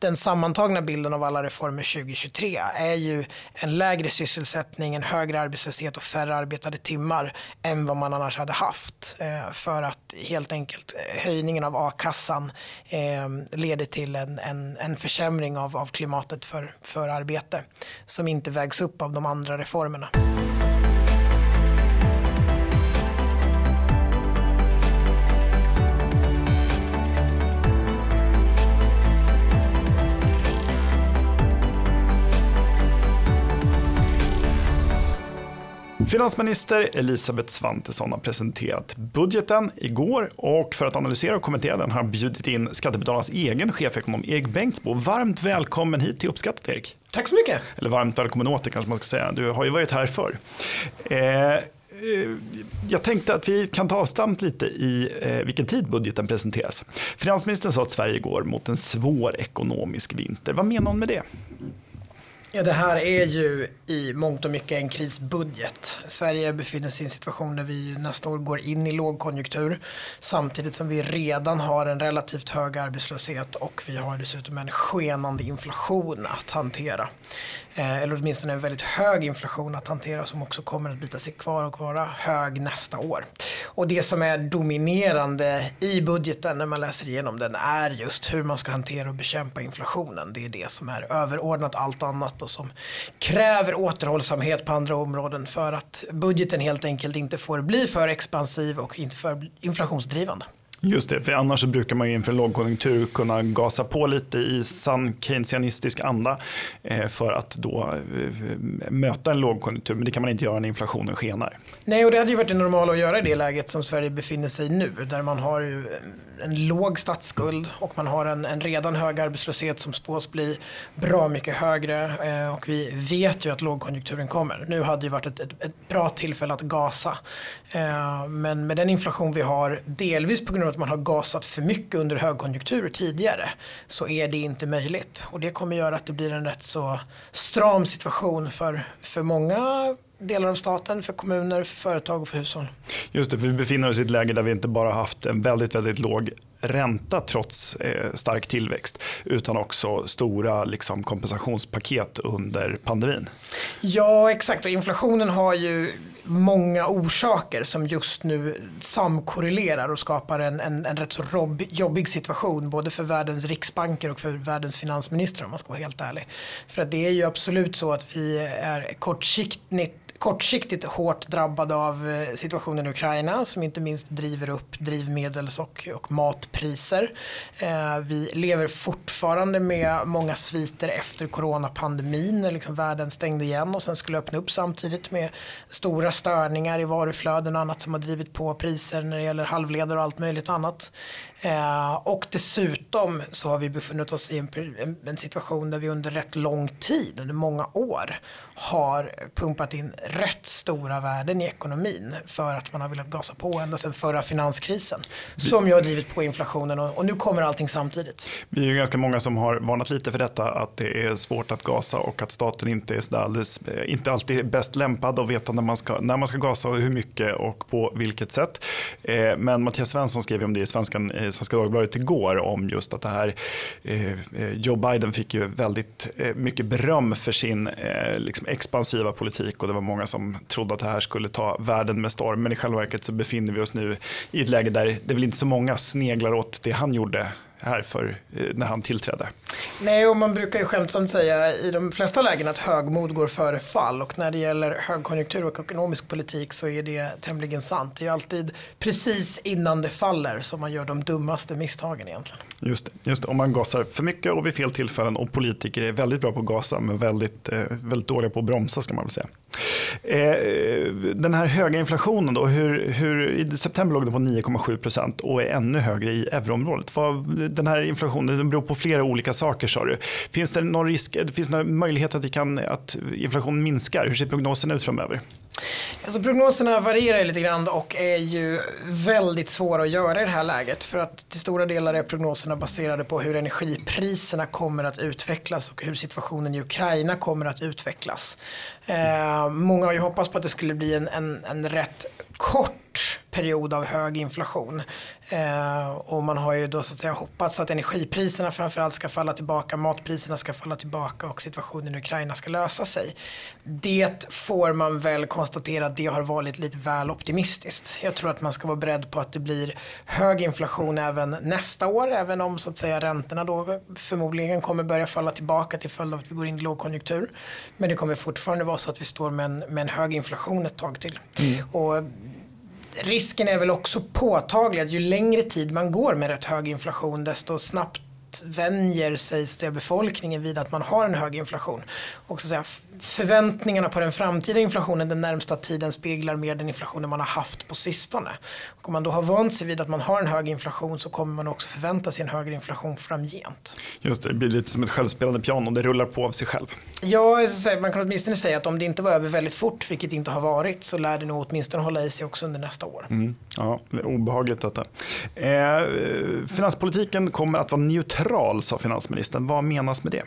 den sammantagna bilden av alla reformer 2023 är ju en lägre sysselsättning, en högre arbetslöshet och färre arbetade timmar än vad man annars hade haft. Eh, för att helt enkelt eh, höjningen av a-kassan eh, leder till en, en, en försämring av, av klimatet för, för arbete som inte vägs upp av de andra reformerna. Finansminister Elisabeth Svantesson har presenterat budgeten igår och för att analysera och kommentera den har bjudit in Skattebetalarnas egen chefekonom Erik Bengtsbo. Varmt välkommen hit till Uppskattat Erik. Tack så mycket. Eller varmt välkommen åter kanske man ska säga. Du har ju varit här förr. Eh, jag tänkte att vi kan ta avstamp lite i eh, vilken tid budgeten presenteras. Finansministern sa att Sverige går mot en svår ekonomisk vinter. Vad menar hon med det? Ja, det här är ju i mångt och mycket en krisbudget. Sverige befinner sig i en situation där vi nästa år går in i lågkonjunktur samtidigt som vi redan har en relativt hög arbetslöshet och vi har dessutom en skenande inflation att hantera. Eh, eller åtminstone en väldigt hög inflation att hantera som också kommer att bita sig kvar och vara hög nästa år. Och det som är dominerande i budgeten när man läser igenom den är just hur man ska hantera och bekämpa inflationen. Det är det som är överordnat allt annat och som kräver återhållsamhet på andra områden för att budgeten helt enkelt inte får bli för expansiv och inte för inflationsdrivande. Just det, för annars brukar man inför en lågkonjunktur kunna gasa på lite i sann keynesianistisk anda eh, för att då eh, möta en lågkonjunktur. Men det kan man inte göra när inflationen skenar. Nej, och det hade ju varit det normala att göra i det läget som Sverige befinner sig i nu, där man har ju eh, en låg statsskuld och man har en, en redan hög arbetslöshet som spås bli bra mycket högre eh, och vi vet ju att lågkonjunkturen kommer. Nu hade ju varit ett, ett, ett bra tillfälle att gasa. Eh, men med den inflation vi har, delvis på grund av att man har gasat för mycket under högkonjunktur tidigare så är det inte möjligt. Och det kommer göra att det blir en rätt så stram situation för, för många delar av staten, för kommuner, för företag och för hushåll. Just det, för vi befinner oss i ett läge där vi inte bara haft en väldigt, väldigt låg ränta trots eh, stark tillväxt utan också stora liksom, kompensationspaket under pandemin. Ja exakt och inflationen har ju många orsaker som just nu samkorrelerar och skapar en, en, en rätt så robb, jobbig situation både för världens riksbanker och för världens finansministrar om man ska vara helt ärlig. För att det är ju absolut så att vi är kortsiktigt kortsiktigt hårt drabbade av eh, situationen i Ukraina som inte minst driver upp drivmedels och, och matpriser. Eh, vi lever fortfarande med många sviter efter coronapandemin när liksom världen stängde igen och sen skulle öppna upp samtidigt med stora störningar i varuflöden och annat som har drivit på priser när det gäller halvledare och allt möjligt annat. Eh, och dessutom så har vi befunnit oss i en, en, situation där vi under rätt lång tid, under många år, har pumpat in rätt stora värden i ekonomin för att man har velat gasa på ända sedan förra finanskrisen. Som ju har drivit på inflationen och, och, nu kommer allting samtidigt. Vi är ju ganska många som har varnat lite för detta, att det är svårt att gasa och att staten inte är alldeles, eh, inte alltid bäst lämpad att veta när man, ska, när man ska gasa och hur mycket och på vilket sätt. Eh, men Mattias Svensson skrev om det i Svenskan Svenska Dagbladet igår om just att det här, eh, eh, Joe Biden fick ju väldigt eh, mycket beröm för sin eh, liksom expansiva politik och det var många som trodde att det här skulle ta världen med storm. Men i själva verket så befinner vi oss nu i ett läge där det är väl inte så många sneglar åt det han gjorde här för, eh, när han tillträdde. Nej, och man brukar ju skämtsamt säga i de flesta lägen att högmod går före fall och när det gäller högkonjunktur och ekonomisk politik så är det tämligen sant. Det är alltid precis innan det faller som man gör de dummaste misstagen egentligen. Just det, just det. om man gasar för mycket och vid fel tillfällen och politiker är väldigt bra på att gasa men väldigt, eh, väldigt dåliga på att bromsa ska man väl säga. Eh, den här höga inflationen då, hur, hur, i september låg den på 9,7 procent och är ännu högre i euroområdet. Den här inflationen den beror på flera olika saker sa du. Finns det någon risk, finns det någon möjlighet att, kan, att inflationen minskar? Hur ser prognosen ut framöver? Alltså prognoserna varierar lite grann och är ju väldigt svåra att göra i det här läget. För att till stora delar är prognoserna baserade på hur energipriserna kommer att utvecklas och hur situationen i Ukraina kommer att utvecklas. Eh, många har ju hoppats på att det skulle bli en, en, en rätt kort period av hög inflation. Eh, och man har ju då så att säga hoppats att energipriserna framförallt ska falla tillbaka, matpriserna ska falla tillbaka och situationen i Ukraina ska lösa sig. Det får man väl konstatera att det har varit lite väl optimistiskt. Jag tror att man ska vara beredd på att det blir hög inflation även nästa år, även om så att säga räntorna då förmodligen kommer börja falla tillbaka till följd av att vi går in i lågkonjunktur. Men det kommer fortfarande vara så att vi står med en, med en hög inflation ett tag till. Mm. Och risken är väl också påtaglig att ju längre tid man går med rätt hög inflation desto snabbt vänjer sig befolkningen vid att man har en hög inflation. Och så att säga, förväntningarna på den framtida inflationen den närmsta tiden speglar mer den inflationen man har haft på sistone. Och om man då har vant sig vid att man har en hög inflation så kommer man också förvänta sig en högre inflation framgent. Just det, det blir lite som ett självspelande piano, det rullar på av sig själv. Ja, man kan åtminstone säga att om det inte var över väldigt fort, vilket det inte har varit, så lär det nog åtminstone hålla i sig också under nästa år. Mm, ja, det är obehagligt detta. Eh, finanspolitiken kommer att vara neutral, sa finansministern. Vad menas med det?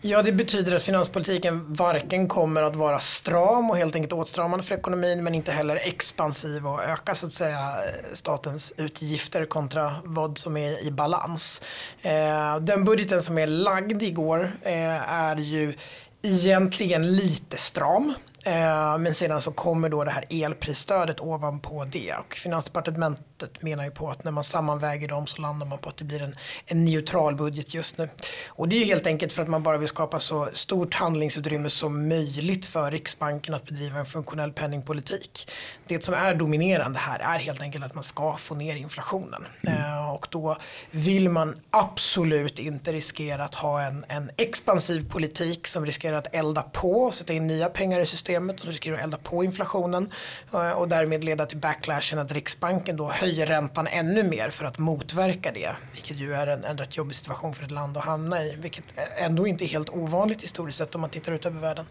Ja, det betyder att finanspolitiken varken kommer att vara stram och helt enkelt åtstramande för ekonomin men inte heller expansiv och öka så att säga statens utgifter kontra vad som är i balans. Eh, den budgeten som är lagd igår eh, är ju egentligen lite stram. Eh, men sedan så kommer då det här elprisstödet ovanpå det och Finansdepartementet menar ju på att när man sammanväger dem så landar man på att det blir en, en neutral budget just nu. Och det är ju helt enkelt för att man bara vill skapa så stort handlingsutrymme som möjligt för Riksbanken att bedriva en funktionell penningpolitik. Det som är dominerande här är helt enkelt att man ska få ner inflationen. Mm. Eh, och då vill man absolut inte riskera att ha en, en expansiv politik som riskerar att elda på och sätta in nya pengar i systemet systemet och riskerar att elda på inflationen eh, och därmed leda till backlashen att Riksbanken då höjer räntan ännu mer för att motverka det. Vilket ju är en, en rätt jobbig situation för ett land att hamna i. Vilket ändå inte är helt ovanligt historiskt sett om man tittar ut över världen.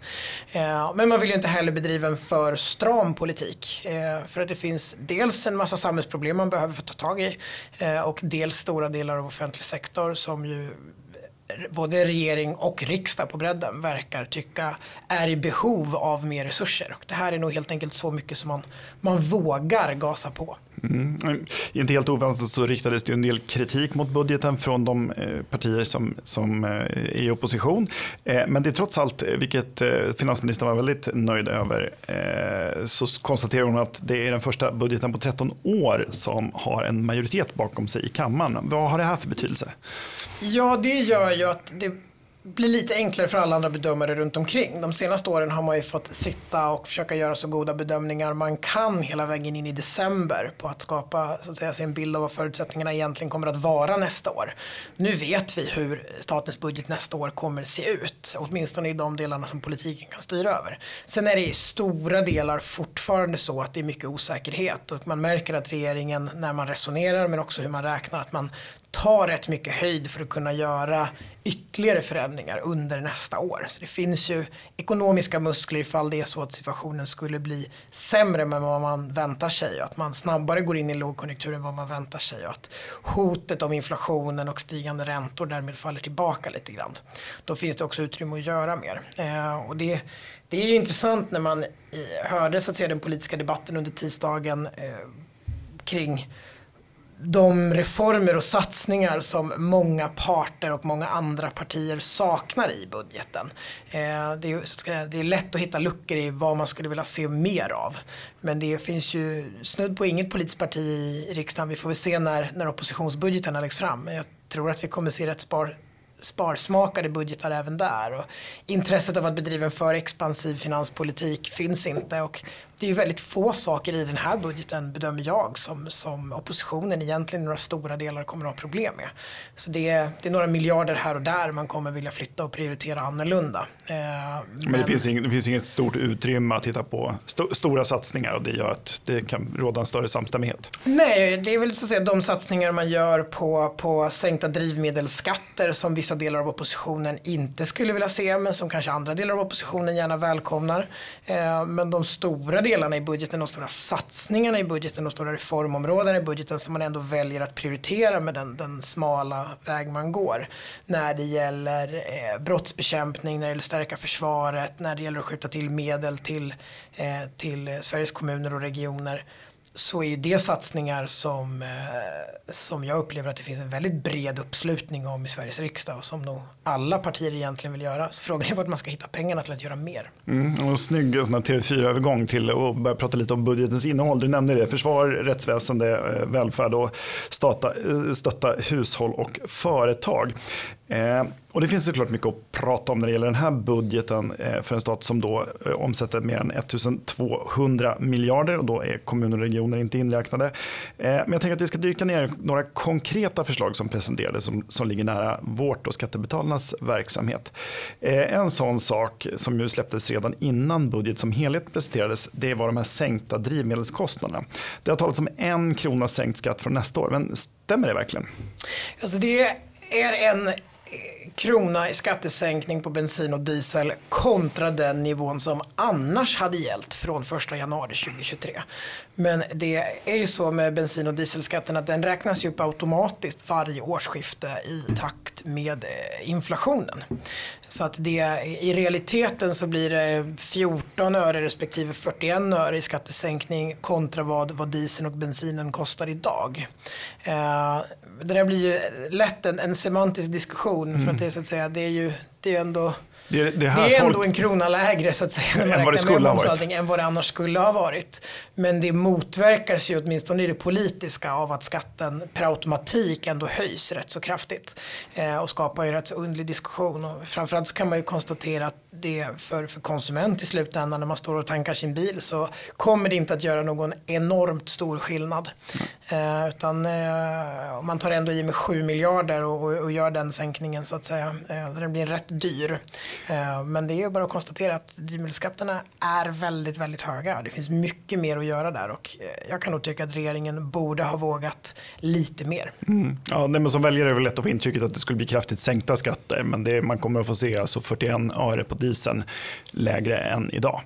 Eh, men man vill ju inte heller bedriva en för stram politik. Eh, för att det finns dels en massa samhällsproblem man behöver få ta tag i och dels stora delar av offentlig sektor som ju både regering och riksdag på bredden verkar tycka är i behov av mer resurser. Det här är nog helt enkelt så mycket som man, man vågar gasa på. Mm. Inte helt oväntat så riktades det en del kritik mot budgeten från de eh, partier som, som eh, är i opposition. Eh, men det är trots allt, vilket finansministern var väldigt nöjd över, så konstaterar hon att det är den första budgeten på 13 år som har en majoritet bakom sig i kammaren. Vad har det här för betydelse? Ja, det gör ju att det blir lite enklare för alla andra bedömare runt omkring. De senaste åren har man ju fått sitta och försöka göra så goda bedömningar man kan hela vägen in i december på att skapa så att säga, sin bild av vad förutsättningarna egentligen kommer att vara nästa år. Nu vet vi hur statens budget nästa år kommer se ut, åtminstone i de delarna som politiken kan styra över. Sen är det i stora delar fortfarande så att det är mycket osäkerhet och man märker att regeringen när man resonerar men också hur man räknar att man tar rätt mycket höjd för att kunna göra ytterligare förändringar under nästa år. Så det finns ju ekonomiska muskler ifall det är så att situationen skulle bli sämre än vad man väntar sig och att man snabbare går in i lågkonjunktur än vad man väntar sig och att hotet om inflationen och stigande räntor därmed faller tillbaka lite grann. Då finns det också utrymme att göra mer. Eh, och det, det är ju intressant när man eh, hörde så att säga, den politiska debatten under tisdagen eh, kring de reformer och satsningar som många parter och många andra partier saknar i budgeten. Eh, det, är, det är lätt att hitta luckor i vad man skulle vilja se mer av. Men det finns ju snudd på inget politiskt parti i riksdagen. Vi får väl se när, när oppositionsbudgeterna läggs fram. Men jag tror att vi kommer se rätt spar, sparsmakade budgetar även där. Och intresset av att bedriva en för expansiv finanspolitik finns inte. Och det är ju väldigt få saker i den här budgeten bedömer jag som, som oppositionen egentligen i några stora delar kommer att ha problem med. Så det är, det är några miljarder här och där man kommer vilja flytta och prioritera annorlunda. Eh, men, men det, finns inget, det finns inget stort utrymme att titta på st stora satsningar och det gör att det kan råda en större samstämmighet? Nej, det är väl så att säga de satsningar man gör på, på sänkta drivmedelsskatter som vissa delar av oppositionen inte skulle vilja se men som kanske andra delar av oppositionen gärna välkomnar. Eh, men de stora delarna i budgeten, de stora satsningarna i budgeten, de stora reformområdena i budgeten som man ändå väljer att prioritera med den, den smala väg man går. När det gäller eh, brottsbekämpning, när det gäller att stärka försvaret, när det gäller att skjuta till medel till, eh, till Sveriges kommuner och regioner så är ju det satsningar som, eh, som jag upplever att det finns en väldigt bred uppslutning om i Sveriges riksdag och som nog alla partier egentligen vill göra. Så frågan är vart man ska hitta pengarna till att göra mer. Mm, och snygg TV4-övergång till att börja prata lite om budgetens innehåll. Du nämnde det, försvar, rättsväsende, eh, välfärd och stötta, eh, stötta hushåll och företag. Eh, och det finns såklart mycket att prata om när det gäller den här budgeten eh, för en stat som då eh, omsätter mer än 1200 miljarder och då är kommuner och regioner inte inräknade. Eh, men jag tänker att vi ska dyka ner i några konkreta förslag som presenterades som, som ligger nära vårt och skattebetalarnas verksamhet. Eh, en sån sak som ju släpptes redan innan budget som helhet presenterades det var de här sänkta drivmedelskostnaderna. Det har talats om en krona sänkt skatt från nästa år, men stämmer det verkligen? Alltså det är en krona i skattesänkning på bensin och diesel kontra den nivån som annars hade gällt från 1 januari 2023. Men det är ju så med bensin och dieselskatten att den räknas ju upp automatiskt varje årsskifte i takt med eh, inflationen. Så att det, i realiteten så blir det 14 öre respektive 41 öre i skattesänkning kontra vad, vad dieseln och bensinen kostar idag. Eh, det där blir ju lätt en, en semantisk diskussion mm. för att det, så att säga, det är ju det är ändå det, det, det är ändå folk... en krona lägre så att säga när man räknar med momsallting än vad det annars skulle ha varit. Men det motverkas ju åtminstone i det politiska av att skatten per automatik ändå höjs rätt så kraftigt. Eh, och skapar ju rätt så underlig diskussion. Och framförallt så kan man ju konstatera att det för, för konsument i slutändan när man står och tankar sin bil så kommer det inte att göra någon enormt stor skillnad. Eh, utan eh, man tar ändå i med 7 miljarder och, och, och, gör den sänkningen så att säga. Eh, den blir rätt dyr. Eh, men det är ju bara att konstatera att drivmedelsskatterna är väldigt, väldigt höga. Det finns mycket mer att göra där och eh, jag kan nog tycka att regeringen borde ha vågat lite mer. Mm. Ja, nej, men som väljare är det lätt att få intrycket att det skulle bli kraftigt sänkta skatter men det, man kommer att få se alltså 41 öre på dieseln lägre än idag.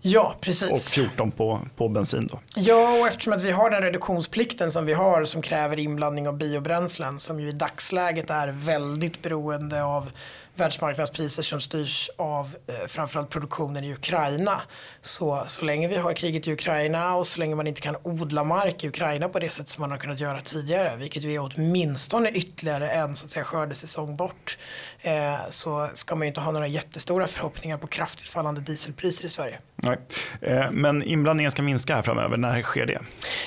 Ja, precis. Och 14 på, på bensin då. Ja, och eftersom att vi har den reduktionsplikten som vi har som kräver inblandning av biobränslen som ju i dagsläget är väldigt beroende av världsmarknadspriser som styrs av eh, framförallt produktionen i Ukraina. Så, så länge vi har kriget i Ukraina och så länge man inte kan odla mark i Ukraina på det sätt som man har kunnat göra tidigare, vilket ju är åtminstone ytterligare en så att säga, skördesäsong bort, eh, så ska man ju inte ha några jättestora förhoppningar på kraftigt fallande dieselpriser i Sverige. Nej. Eh, men inblandningen ska minska här framöver, när sker det?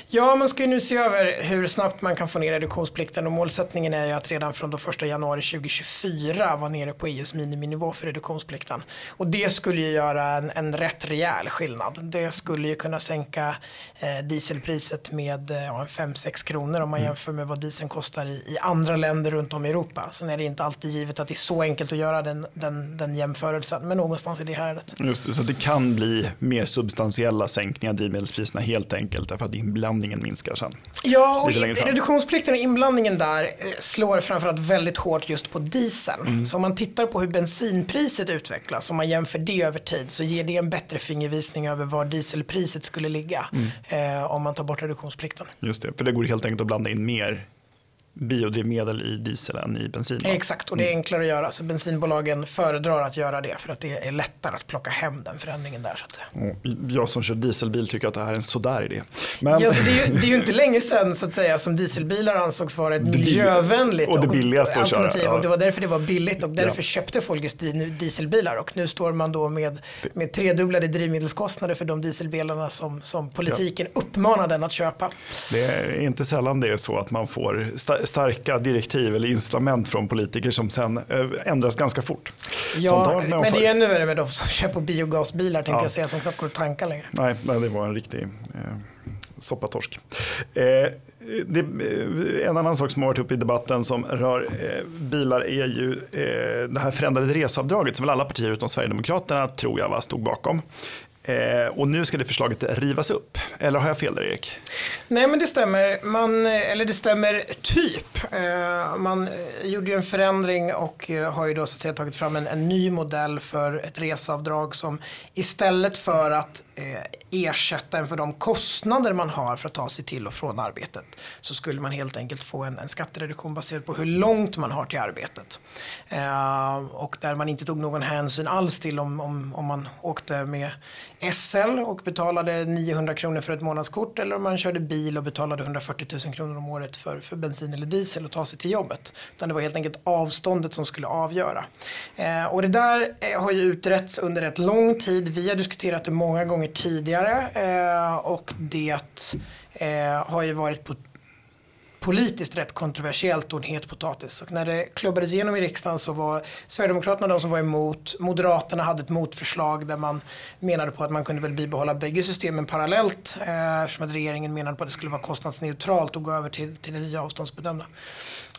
Ja, man ska ju nu se över hur snabbt man kan få ner reduktionsplikten och målsättningen är ju att redan från då 1 januari 2024 vara nere på EUs miniminivå för reduktionsplikten. Och det skulle ju göra en, en rätt rejäl skillnad. Det skulle ju kunna sänka eh, dieselpriset med eh, ja, 5-6 kronor om man mm. jämför med vad dieseln kostar i, i, andra länder runt om i Europa. Sen är det inte alltid givet att det är så enkelt att göra den, den, den jämförelsen, men någonstans i det häradet. Just det, så det kan bli mer substantiella sänkningar av drivmedelspriserna helt enkelt därför att inblandningen minskar sen. Ja, och reduktionsplikten och inblandningen där eh, slår framförallt väldigt hårt just på dieseln. Mm. Så om man tittar på hur bensinpriset utvecklas, om man jämför det över tid, så ger det en bättre fingervisning över var dieselpriset skulle ligga mm. eh, om man tar bort reduktionsplikten. Just det, för det går helt enkelt att blanda in mer biodrivmedel i diesel än i bensin. Exakt och det är mm. enklare att göra. Så bensinbolagen föredrar att göra det för att det är lättare att plocka hem den förändringen där. så att säga. Jag som kör dieselbil tycker att det här är en sådär idé. Men... Ja, det, är ju, det är ju inte länge sedan så att säga, som dieselbilar ansågs vara ett miljövänligt och det billigaste alternativ. Ja. Och det var därför det var billigt och därför ja. köpte folk just dieselbilar. Och nu står man då med, med tredubblade drivmedelskostnader för de dieselbilarna som, som politiken ja. uppmanar den att köpa. Det är inte sällan det är så att man får starka direktiv eller incitament från politiker som sen eh, ändras ganska fort. Ja, men det är ännu värre med de som kör på biogasbilar tänkte ja. jag säga som knappt går att tanka längre. Nej, nej det var en riktig eh, soppatorsk. Eh, det, eh, en annan sak som har varit uppe i debatten som rör eh, bilar är ju eh, det här förändrade reseavdraget som väl alla partier utom Sverigedemokraterna tror jag var, stod bakom. Eh, och nu ska det förslaget rivas upp. Eller har jag fel där Erik? Nej men det stämmer. Man, eller det stämmer typ. Eh, man eh, gjorde ju en förändring och eh, har ju då så att säga tagit fram en, en ny modell för ett reseavdrag som istället för att eh, ersätta en för de kostnader man har för att ta sig till och från arbetet så skulle man helt enkelt få en, en skattereduktion baserad på hur långt man har till arbetet. Eh, och där man inte tog någon hänsyn alls till om, om, om man åkte med SL och betalade 900 kronor för ett månadskort eller om man körde bil och betalade 140 000 kronor om året för, för bensin eller diesel och ta sig till jobbet. Utan det var helt enkelt avståndet som skulle avgöra. Eh, och det där eh, har ju utretts under rätt lång tid. Vi har diskuterat det många gånger tidigare eh, och det eh, har ju varit på politiskt rätt kontroversiellt och en het potatis. Och när det klubbades igenom i riksdagen så var Sverigedemokraterna de som var emot. Moderaterna hade ett motförslag där man menade på att man kunde väl bibehålla bägge systemen parallellt eh, eftersom att regeringen menade på att det skulle vara kostnadsneutralt och gå över till, till det nya avståndsbedömda.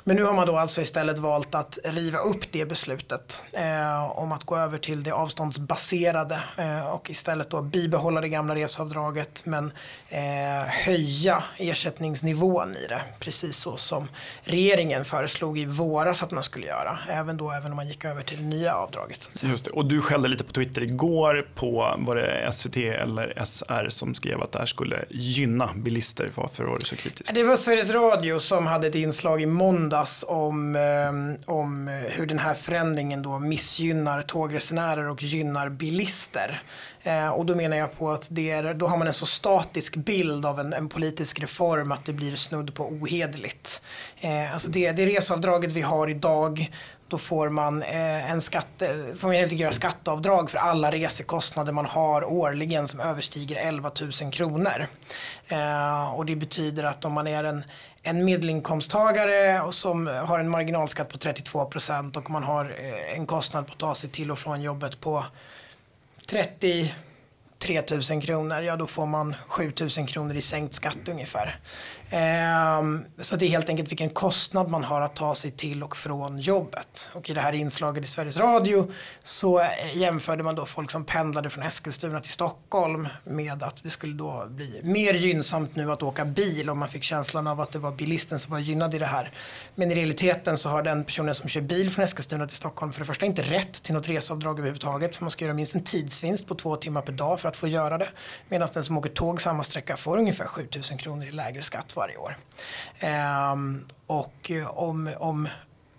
Men nu har man då alltså istället valt att riva upp det beslutet eh, om att gå över till det avståndsbaserade eh, och istället då bibehålla det gamla reseavdraget men eh, höja ersättningsnivån i det. Precis så som regeringen föreslog i våras att man skulle göra. Även då även om man gick över till det nya avdraget. Så Just det. Och du skällde lite på Twitter igår på var det SVT eller SR som skrev att det här skulle gynna bilister. Varför var du så kritisk? Det var Sveriges Radio som hade ett inslag i måndags om, eh, om hur den här förändringen då missgynnar tågresenärer och gynnar bilister. Eh, och då menar jag på att det är, då har man en så statisk bild av en, en politisk reform att det blir snudd på ohederligt. Eh, alltså det, det resavdraget vi har idag då får man eh, en skatt, eh, får man göra skatteavdrag för alla resekostnader man har årligen som överstiger 11 000 kronor. Eh, och det betyder att om man är en, en medelinkomsttagare och som har en marginalskatt på 32 procent och man har eh, en kostnad på att ta sig till och från jobbet på 30 3 000 kronor, ja då får man 7 000 kronor i sänkt skatt ungefär. Ehm, så det är helt enkelt vilken kostnad man har att ta sig till och från jobbet. Och i det här inslaget i Sveriges Radio så jämförde man då folk som pendlade från Eskilstuna till Stockholm med att det skulle då bli mer gynnsamt nu att åka bil och man fick känslan av att det var bilisten som var gynnad i det här. Men i realiteten så har den personen som kör bil från Eskilstuna till Stockholm för det första inte rätt till något reseavdrag överhuvudtaget för man ska göra minst en tidsvinst på två timmar per dag för att få göra det. Medan den som åker tåg samma sträcka får ungefär 7000 kronor i lägre skatt varje år. Ehm, och eh, om, om,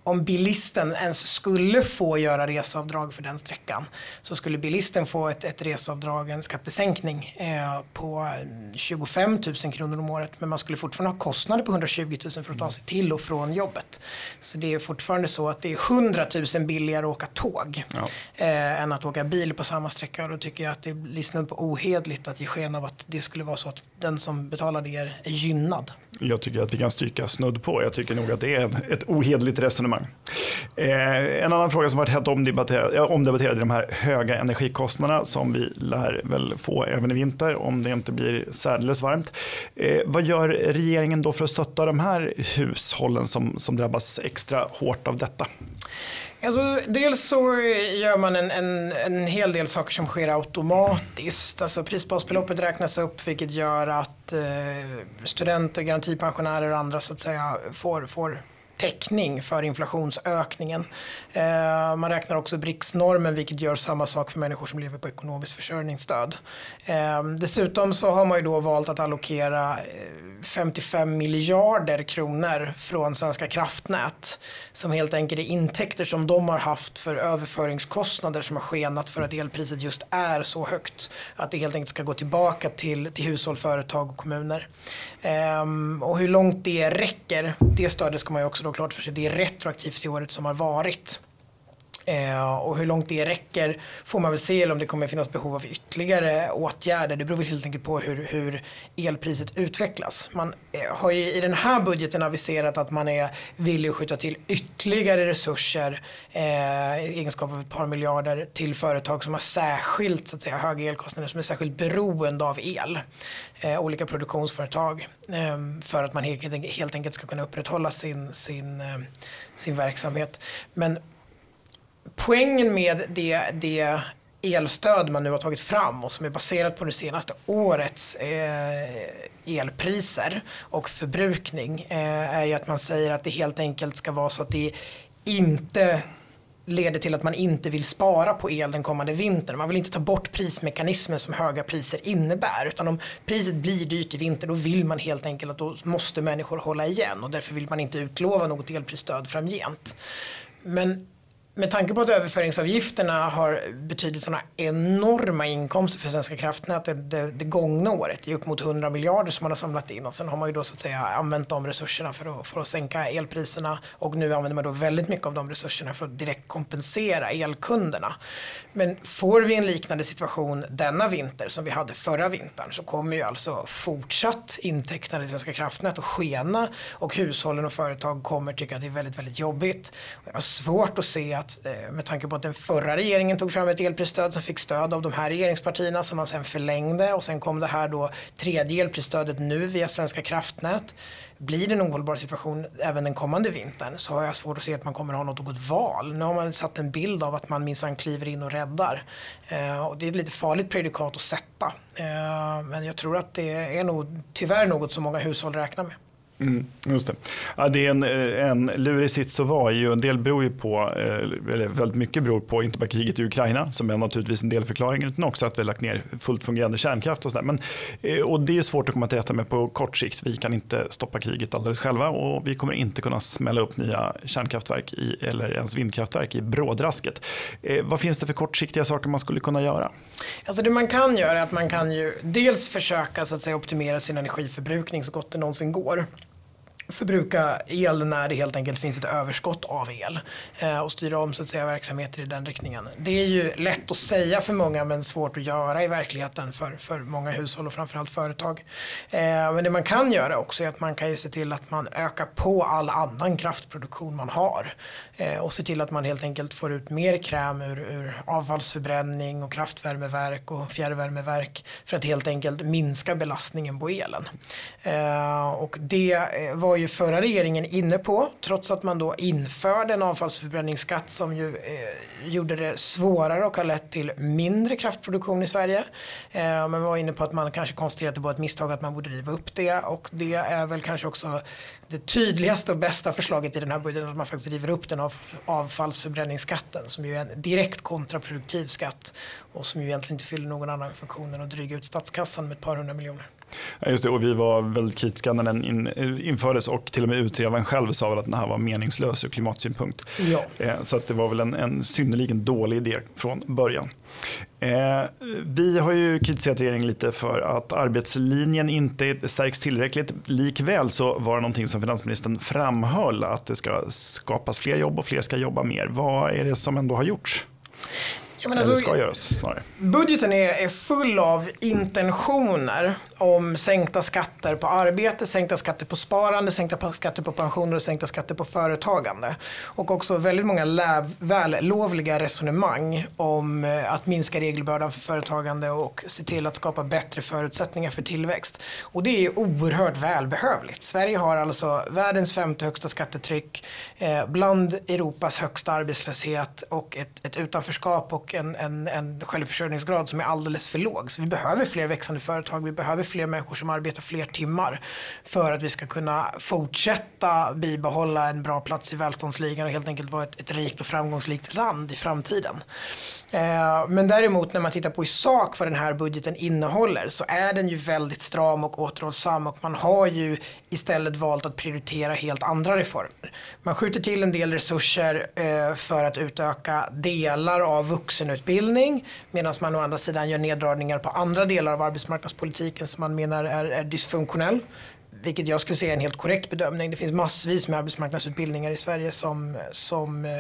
om bilisten ens skulle få göra reseavdrag för den sträckan så skulle bilisten få ett, ett reseavdrag, en skattesänkning eh, på 25 000 kronor om året men man skulle fortfarande ha kostnader på 120 000 för att ta sig till och från jobbet. Så det är fortfarande så att det är 100 000 billigare att åka tåg ja. eh, än att åka bil på samma sträcka och då tycker jag att det blir snudd på ohedligt att ge sken av att det skulle vara så att den som betalar det är gynnad. Jag tycker att vi kan stryka snudd på. Jag tycker nog att det är ett ohederligt resonemang. Eh, en annan fråga som varit hett omdebatterad, ja, omdebatterad är de här höga energikostnaderna som vi lär väl få även i vinter om det inte blir särdeles varmt. Eh, vad gör regeringen då för att stötta de här hushållen som, som drabbas extra hårt av detta? Alltså, dels så gör man en, en, en hel del saker som sker automatiskt. Alltså, prisbasbeloppet räknas upp vilket gör att eh, studenter, garantipensionärer och andra så att säga får, får täckning för inflationsökningen. Eh, man räknar också BRICS-normen vilket gör samma sak för människor som lever på ekonomiskt försörjningsstöd. Eh, dessutom så har man ju då valt att allokera eh, 55 miljarder kronor från Svenska kraftnät som helt enkelt är intäkter som de har haft för överföringskostnader som har skenat för att elpriset just är så högt att det helt enkelt ska gå tillbaka till, till hushåll, företag och kommuner. Eh, och hur långt det räcker, det stödet ska man ju också då klart för sig. Det är retroaktivt till året som har varit. Eh, och hur långt det räcker får man väl se eller om det kommer finnas behov av ytterligare åtgärder. Det beror helt enkelt på hur, hur elpriset utvecklas. Man eh, har ju i den här budgeten aviserat att man är villig att skjuta till ytterligare resurser eh, i egenskap av ett par miljarder till företag som har särskilt så att säga, höga elkostnader som är särskilt beroende av el. Eh, olika produktionsföretag eh, för att man helt, helt enkelt ska kunna upprätthålla sin, sin, eh, sin verksamhet. Men poängen med det, det elstöd man nu har tagit fram och som är baserat på det senaste årets eh, elpriser och förbrukning eh, är ju att man säger att det helt enkelt ska vara så att det inte leder till att man inte vill spara på el den kommande vintern. Man vill inte ta bort prismekanismen som höga priser innebär. Utan om priset blir dyrt i vinter då vill man helt enkelt att då måste människor hålla igen och därför vill man inte utlova något elprisstöd framgent. Men med tanke på att överföringsavgifterna har betydit sådana enorma inkomster för Svenska kraftnät det, det, det gångna året. Det är upp mot 100 miljarder som man har samlat in och sen har man ju då så att säga använt de resurserna för att, för att sänka elpriserna och nu använder man då väldigt mycket av de resurserna för att direkt kompensera elkunderna. Men får vi en liknande situation denna vinter som vi hade förra vintern så kommer ju alltså fortsatt intäkterna i Svenska kraftnät att skena och hushållen och företag kommer tycka att det är väldigt, väldigt jobbigt. Jag har svårt att se att eh, med tanke på att den förra regeringen tog fram ett elprisstöd som fick stöd av de här regeringspartierna som man sen förlängde och sen kom det här då tredje elprisstödet nu via Svenska kraftnät. Blir det en ohållbar situation även den kommande vintern så har jag svårt att se att man kommer att ha något att val. Nu har man satt en bild av att man minsann kliver in och räddar. Eh, och det är ett lite farligt prejudikat att sätta. Eh, men jag tror att det är nog tyvärr något som många hushåll räknar med. Mm, just det. Ja, det är en, eh, en lurig sits att vara i en del beror ju på, eh, eller väldigt mycket beror på, inte bara kriget i Ukraina som är naturligtvis en del förklaringen, utan också att vi har lagt ner fullt fungerande kärnkraft och sådär. Men, eh, och det är svårt att komma till rätta med på kort sikt. Vi kan inte stoppa kriget alldeles själva och vi kommer inte kunna smälla upp nya kärnkraftverk i, eller ens vindkraftverk i brådrasket. Vad finns det för kortsiktiga saker man skulle kunna göra? Alltså det man kan göra är att man kan ju dels försöka så att säga, optimera sin energiförbrukning så gott det någonsin går förbruka el när det helt enkelt finns ett överskott av el eh, och styra om så att säga, verksamheter i den riktningen. Det är ju lätt att säga för många men svårt att göra i verkligheten för, för många hushåll och framförallt företag. Eh, men det man kan göra också är att man kan ju se till att man ökar på all annan kraftproduktion man har eh, och se till att man helt enkelt får ut mer kräm ur, ur avfallsförbränning och kraftvärmeverk och fjärrvärmeverk för att helt enkelt minska belastningen på elen. Eh, och det var var ju förra regeringen inne på trots att man då införde en avfallsförbränningsskatt som ju eh, gjorde det svårare och har lett till mindre kraftproduktion i Sverige. Eh, man var inne på att man kanske konstaterade att det var ett misstag att man borde riva upp det och det är väl kanske också det tydligaste och bästa förslaget i den här budgeten att man faktiskt river upp den av avfallsförbränningsskatten som ju är en direkt kontraproduktiv skatt och som ju egentligen inte fyller någon annan funktion än att dryga ut statskassan med ett par hundra miljoner. Just det, och vi var väldigt kritiska när den in, infördes och till och med utredaren själv sa väl att den här var meningslös ur klimatsynpunkt. Ja. Eh, så att det var väl en, en synnerligen dålig idé från början. Eh, vi har ju kritiserat regeringen lite för att arbetslinjen inte stärks tillräckligt. Likväl så var det någonting som finansministern framhöll att det ska skapas fler jobb och fler ska jobba mer. Vad är det som ändå har gjorts? Ja, men alltså, ska göras snarare. Budgeten är, är full av intentioner om sänkta skatter på arbete, sänkta skatter på sparande, sänkta skatter på pensioner och sänkta skatter på företagande. Och också väldigt många läv, vällovliga resonemang om eh, att minska regelbördan för företagande och se till att skapa bättre förutsättningar för tillväxt. Och det är oerhört välbehövligt. Sverige har alltså världens femte högsta skattetryck, eh, bland Europas högsta arbetslöshet och ett, ett utanförskap och en, en, en självförsörjningsgrad som är alldeles för låg. Så vi behöver fler växande företag, vi behöver fler människor som arbetar fler timmar för att vi ska kunna fortsätta bibehålla en bra plats i välståndsligan och helt enkelt vara ett, ett rikt och framgångsrikt land i framtiden. Eh, men däremot när man tittar på i sak vad den här budgeten innehåller så är den ju väldigt stram och återhållsam och man har ju istället valt att prioritera helt andra reformer. Man skjuter till en del resurser eh, för att utöka delar av vuxenutbildning medan man å andra sidan gör neddragningar på andra delar av arbetsmarknadspolitiken som man menar är, är dysfunktionell vilket jag skulle säga är en helt korrekt bedömning. Det finns massvis med arbetsmarknadsutbildningar i Sverige som, som eh,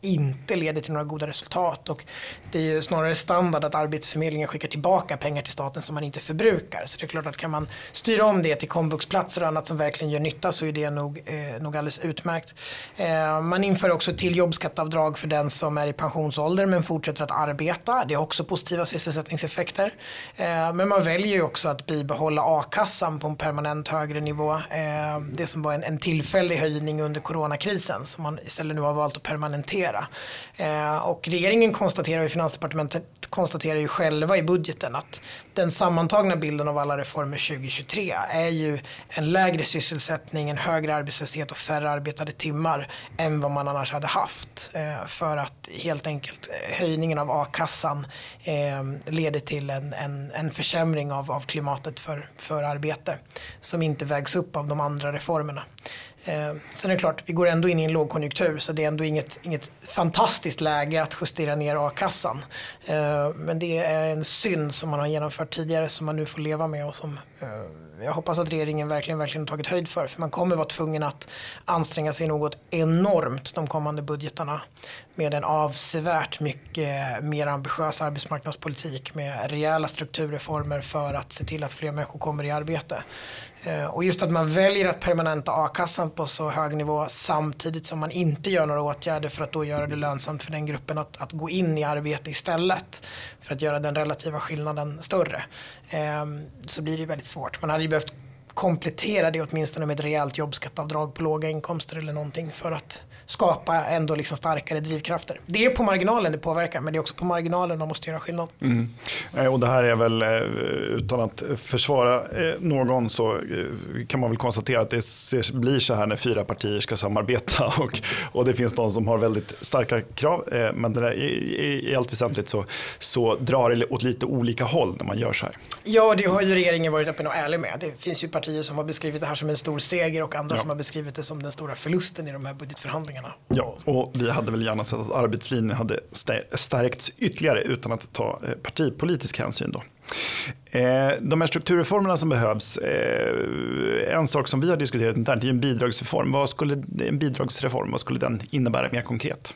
inte leder till några goda resultat. Och det är ju snarare standard att Arbetsförmedlingen skickar tillbaka pengar till staten som man inte förbrukar. Så det är klart att kan man styra om det till komvuxplatser och annat som verkligen gör nytta så är det nog, eh, nog alldeles utmärkt. Eh, man inför också till jobbskatteavdrag för den som är i pensionsålder men fortsätter att arbeta. Det har också positiva sysselsättningseffekter. Eh, men man väljer ju också att bibehålla a-kassan på en permanent högre nivå. Eh, det som var en, en tillfällig höjning under coronakrisen som man istället nu har valt att permanentera. Eh, och regeringen konstaterar och Finansdepartementet konstaterar ju själva i budgeten att den sammantagna bilden av alla reformer 2023 är ju en lägre sysselsättning, en högre arbetslöshet och färre arbetade timmar än vad man annars hade haft. Eh, för att helt enkelt eh, höjningen av a-kassan eh, leder till en, en, en försämring av, av klimatet för, för arbete som inte vägs upp av de andra reformerna. Eh, sen är det klart, vi går ändå in i en lågkonjunktur så det är ändå inget, inget fantastiskt läge att justera ner a-kassan. Eh, men det är en synd som man har genomfört tidigare som man nu får leva med och som eh, jag hoppas att regeringen verkligen, verkligen tagit höjd för. För man kommer vara tvungen att anstränga sig något enormt de kommande budgetarna. Med en avsevärt mycket mer ambitiös arbetsmarknadspolitik med rejäla strukturreformer för att se till att fler människor kommer i arbete. Eh, och just att man väljer att permanenta a-kassan på så hög nivå samtidigt som man inte gör några åtgärder för att då göra det lönsamt för den gruppen att, att gå in i arbete istället. För att göra den relativa skillnaden större. Ehm, så blir det väldigt svårt. Man hade ju behövt komplettera det åtminstone med ett rejält jobbskatteavdrag på låga inkomster eller någonting för att skapa ändå liksom starkare drivkrafter. Det är på marginalen det påverkar men det är också på marginalen man måste göra skillnad. Mm. Eh, och det här är väl, eh, utan att försvara eh, någon så kan man väl konstatera att det blir så här när fyra partier ska samarbeta och, och det finns någon som har väldigt starka krav men det där, i, i allt väsentligt så, så drar det åt lite olika håll när man gör så här. Ja, det har ju regeringen varit öppen och ärlig med. Det finns ju partier som har beskrivit det här som en stor seger och andra ja. som har beskrivit det som den stora förlusten i de här budgetförhandlingarna förhandlingarna. Ja, och vi hade väl gärna sett att arbetslinjen hade stärkts ytterligare utan att ta eh, partipolitisk hänsyn. Då. Eh, de här strukturreformerna som behövs, eh, en sak som vi har diskuterat internt är en bidragsreform. Vad skulle en bidragsreform, vad skulle den innebära mer konkret?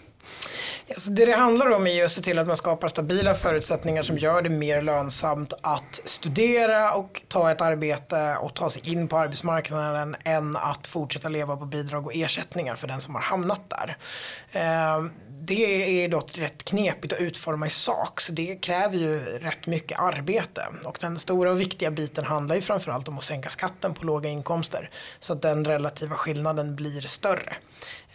Alltså det det handlar om är ju att se till att man skapar stabila förutsättningar som gör det mer lönsamt att studera och ta ett arbete och ta sig in på arbetsmarknaden än att fortsätta leva på bidrag och ersättningar för den som har hamnat där. Ehm, det är dock rätt knepigt att utforma i sak så det kräver ju rätt mycket arbete. Och den stora och viktiga biten handlar ju framförallt om att sänka skatten på låga inkomster så att den relativa skillnaden blir större.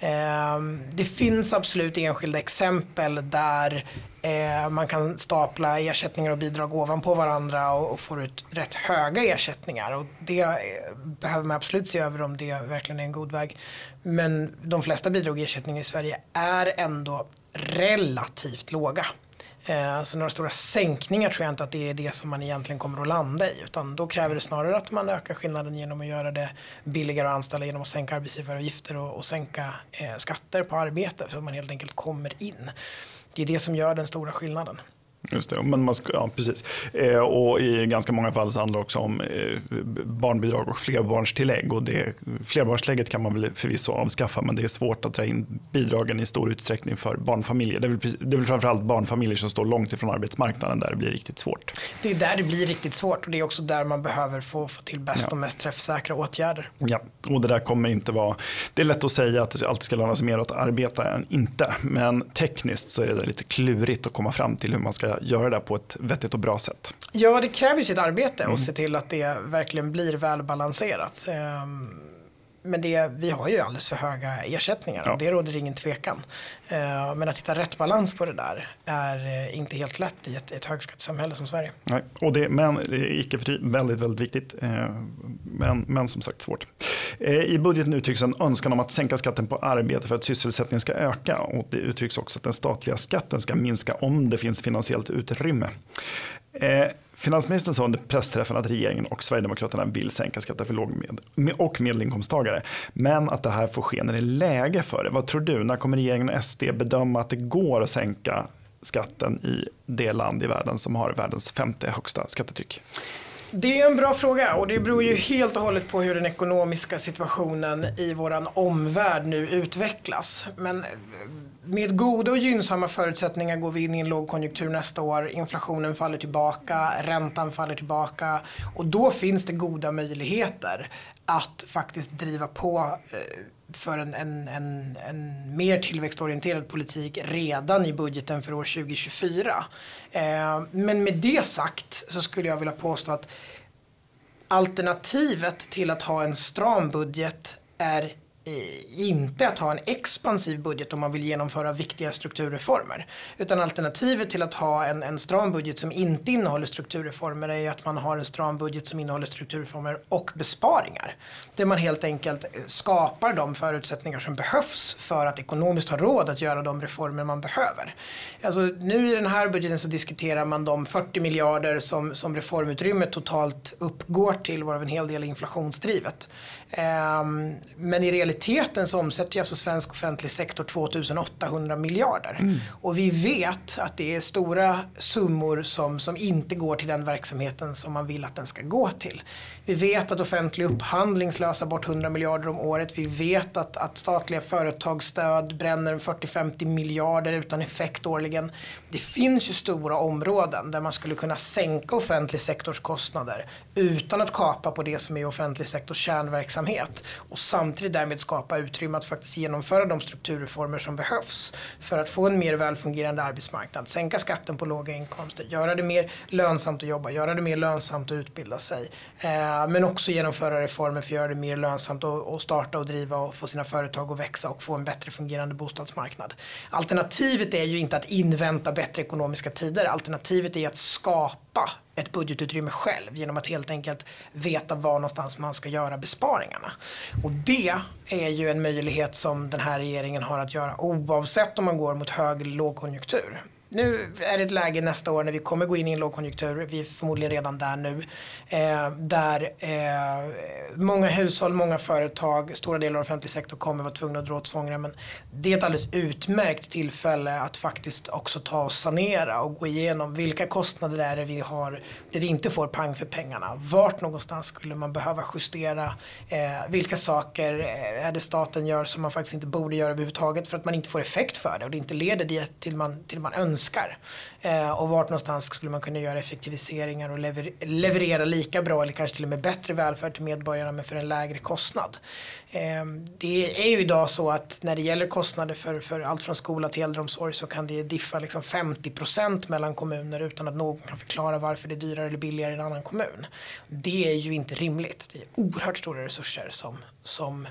Ehm, det finns absolut enskilda exempel där eh, man kan stapla ersättningar och bidrag ovanpå varandra och får ut rätt höga ersättningar. Och det eh, behöver man absolut se över om det verkligen är en god väg. Men de flesta bidrag och ersättningar i Sverige är ändå relativt låga. Eh, så några stora sänkningar tror jag inte att det är det som man egentligen kommer att landa i. Utan då kräver det snarare att man ökar skillnaden genom att göra det billigare att anställa genom att sänka arbetsgivaravgifter och, och sänka eh, skatter på arbete så att man helt enkelt kommer in. Det är det som gör den stora skillnaden. Just det, men man ska, ja, precis. Eh, och i ganska många fall så handlar det också om eh, barnbidrag och flerbarnstillägg. Och det, flerbarnstillägget kan man väl förvisso avskaffa men det är svårt att dra in bidragen i stor utsträckning för barnfamiljer. Det är väl, det är väl framförallt barnfamiljer som står långt ifrån arbetsmarknaden där det blir riktigt svårt. Det är där det blir riktigt svårt och det är också där man behöver få, få till bäst ja. och mest träffsäkra åtgärder. Ja, och det där kommer inte vara... Det är lätt att säga att det alltid ska löna sig mer att arbeta än inte. Men tekniskt så är det lite klurigt att komma fram till hur man ska göra det på ett vettigt och bra sätt. Ja, det kräver sitt arbete mm. och se till att det verkligen blir välbalanserat. Um, men det, vi har ju alldeles för höga ersättningar ja. och det råder ingen tvekan. Uh, men att hitta rätt balans på det där är uh, inte helt lätt i ett, ett högskattesamhälle som Sverige. Nej, och det, men det är icke för väldigt, väldigt viktigt. Uh, men, men som sagt svårt. I budgeten uttrycks en önskan om att sänka skatten på arbete för att sysselsättningen ska öka. Och det uttrycks också att den statliga skatten ska minska om det finns finansiellt utrymme. Finansministern sa under pressträffen att regeringen och Sverigedemokraterna vill sänka skatter för låg med, och medelinkomsttagare. Men att det här får ske när det är läge för det. Vad tror du? När kommer regeringen och SD bedöma att det går att sänka skatten i det land i världen som har världens femte högsta skattetryck? Det är en bra fråga och det beror ju helt och hållet på hur den ekonomiska situationen i våran omvärld nu utvecklas. Men med goda och gynnsamma förutsättningar går vi in i en lågkonjunktur nästa år. Inflationen faller tillbaka, räntan faller tillbaka och då finns det goda möjligheter att faktiskt driva på eh, för en, en, en, en mer tillväxtorienterad politik redan i budgeten för år 2024. Eh, men med det sagt så skulle jag vilja påstå att alternativet till att ha en stram budget är Eh, inte att ha en expansiv budget om man vill genomföra viktiga strukturreformer. Utan alternativet till att ha en, en stram budget som inte innehåller strukturreformer är att man har en stram budget som innehåller strukturreformer och besparingar. Där man helt enkelt skapar de förutsättningar som behövs för att ekonomiskt ha råd att göra de reformer man behöver. Alltså, nu i den här budgeten så diskuterar man de 40 miljarder som, som reformutrymmet totalt uppgår till varav en hel del är inflationsdrivet. Ehm, men i realiteten så omsätter alltså svensk offentlig sektor 2800 miljarder. Mm. Och vi vet att det är stora summor som, som inte går till den verksamheten som man vill att den ska gå till. Vi vet att offentlig upphandling slösar bort 100 miljarder om året. Vi vet att, att statliga företagsstöd bränner 40-50 miljarder utan effekt årligen. Det finns ju stora områden där man skulle kunna sänka offentlig sektors kostnader utan att kapa på det som är offentlig sektors kärnverksamhet och samtidigt därmed skapa utrymme att faktiskt genomföra de strukturreformer som behövs för att få en mer välfungerande arbetsmarknad, sänka skatten på låga inkomster, göra det mer lönsamt att jobba, göra det mer lönsamt att utbilda sig. Eh, men också genomföra reformer för att göra det mer lönsamt att starta och driva och få sina företag att växa och få en bättre fungerande bostadsmarknad. Alternativet är ju inte att invänta bättre ekonomiska tider. Alternativet är att skapa ett budgetutrymme själv genom att helt enkelt veta var någonstans man ska göra besparingarna. Och det är ju en möjlighet som den här regeringen har att göra oavsett om man går mot hög eller lågkonjunktur nu är det ett läge nästa år när vi kommer gå in i en lågkonjunktur, vi är förmodligen redan där nu, eh, där eh, många hushåll, många företag, stora delar av offentlig sektor kommer vara tvungna att dra åt svångremmen. Det är ett alldeles utmärkt tillfälle att faktiskt också ta och sanera och gå igenom vilka kostnader är det vi har där vi inte får pang för pengarna. Vart någonstans skulle man behöva justera? Eh, vilka saker eh, är det staten gör som man faktiskt inte borde göra överhuvudtaget för att man inte får effekt för det och det inte leder det till man, till man önskar önskar. Eh, och vart någonstans skulle man kunna göra effektiviseringar och lever leverera lika bra eller kanske till och med bättre välfärd till medborgarna men för en lägre kostnad. Eh, det är ju idag så att när det gäller kostnader för, för allt från skola till äldreomsorg så kan det diffa liksom 50% mellan kommuner utan att någon kan förklara varför det är dyrare eller billigare i en annan kommun. Det är ju inte rimligt. Det är oerhört stora resurser som, som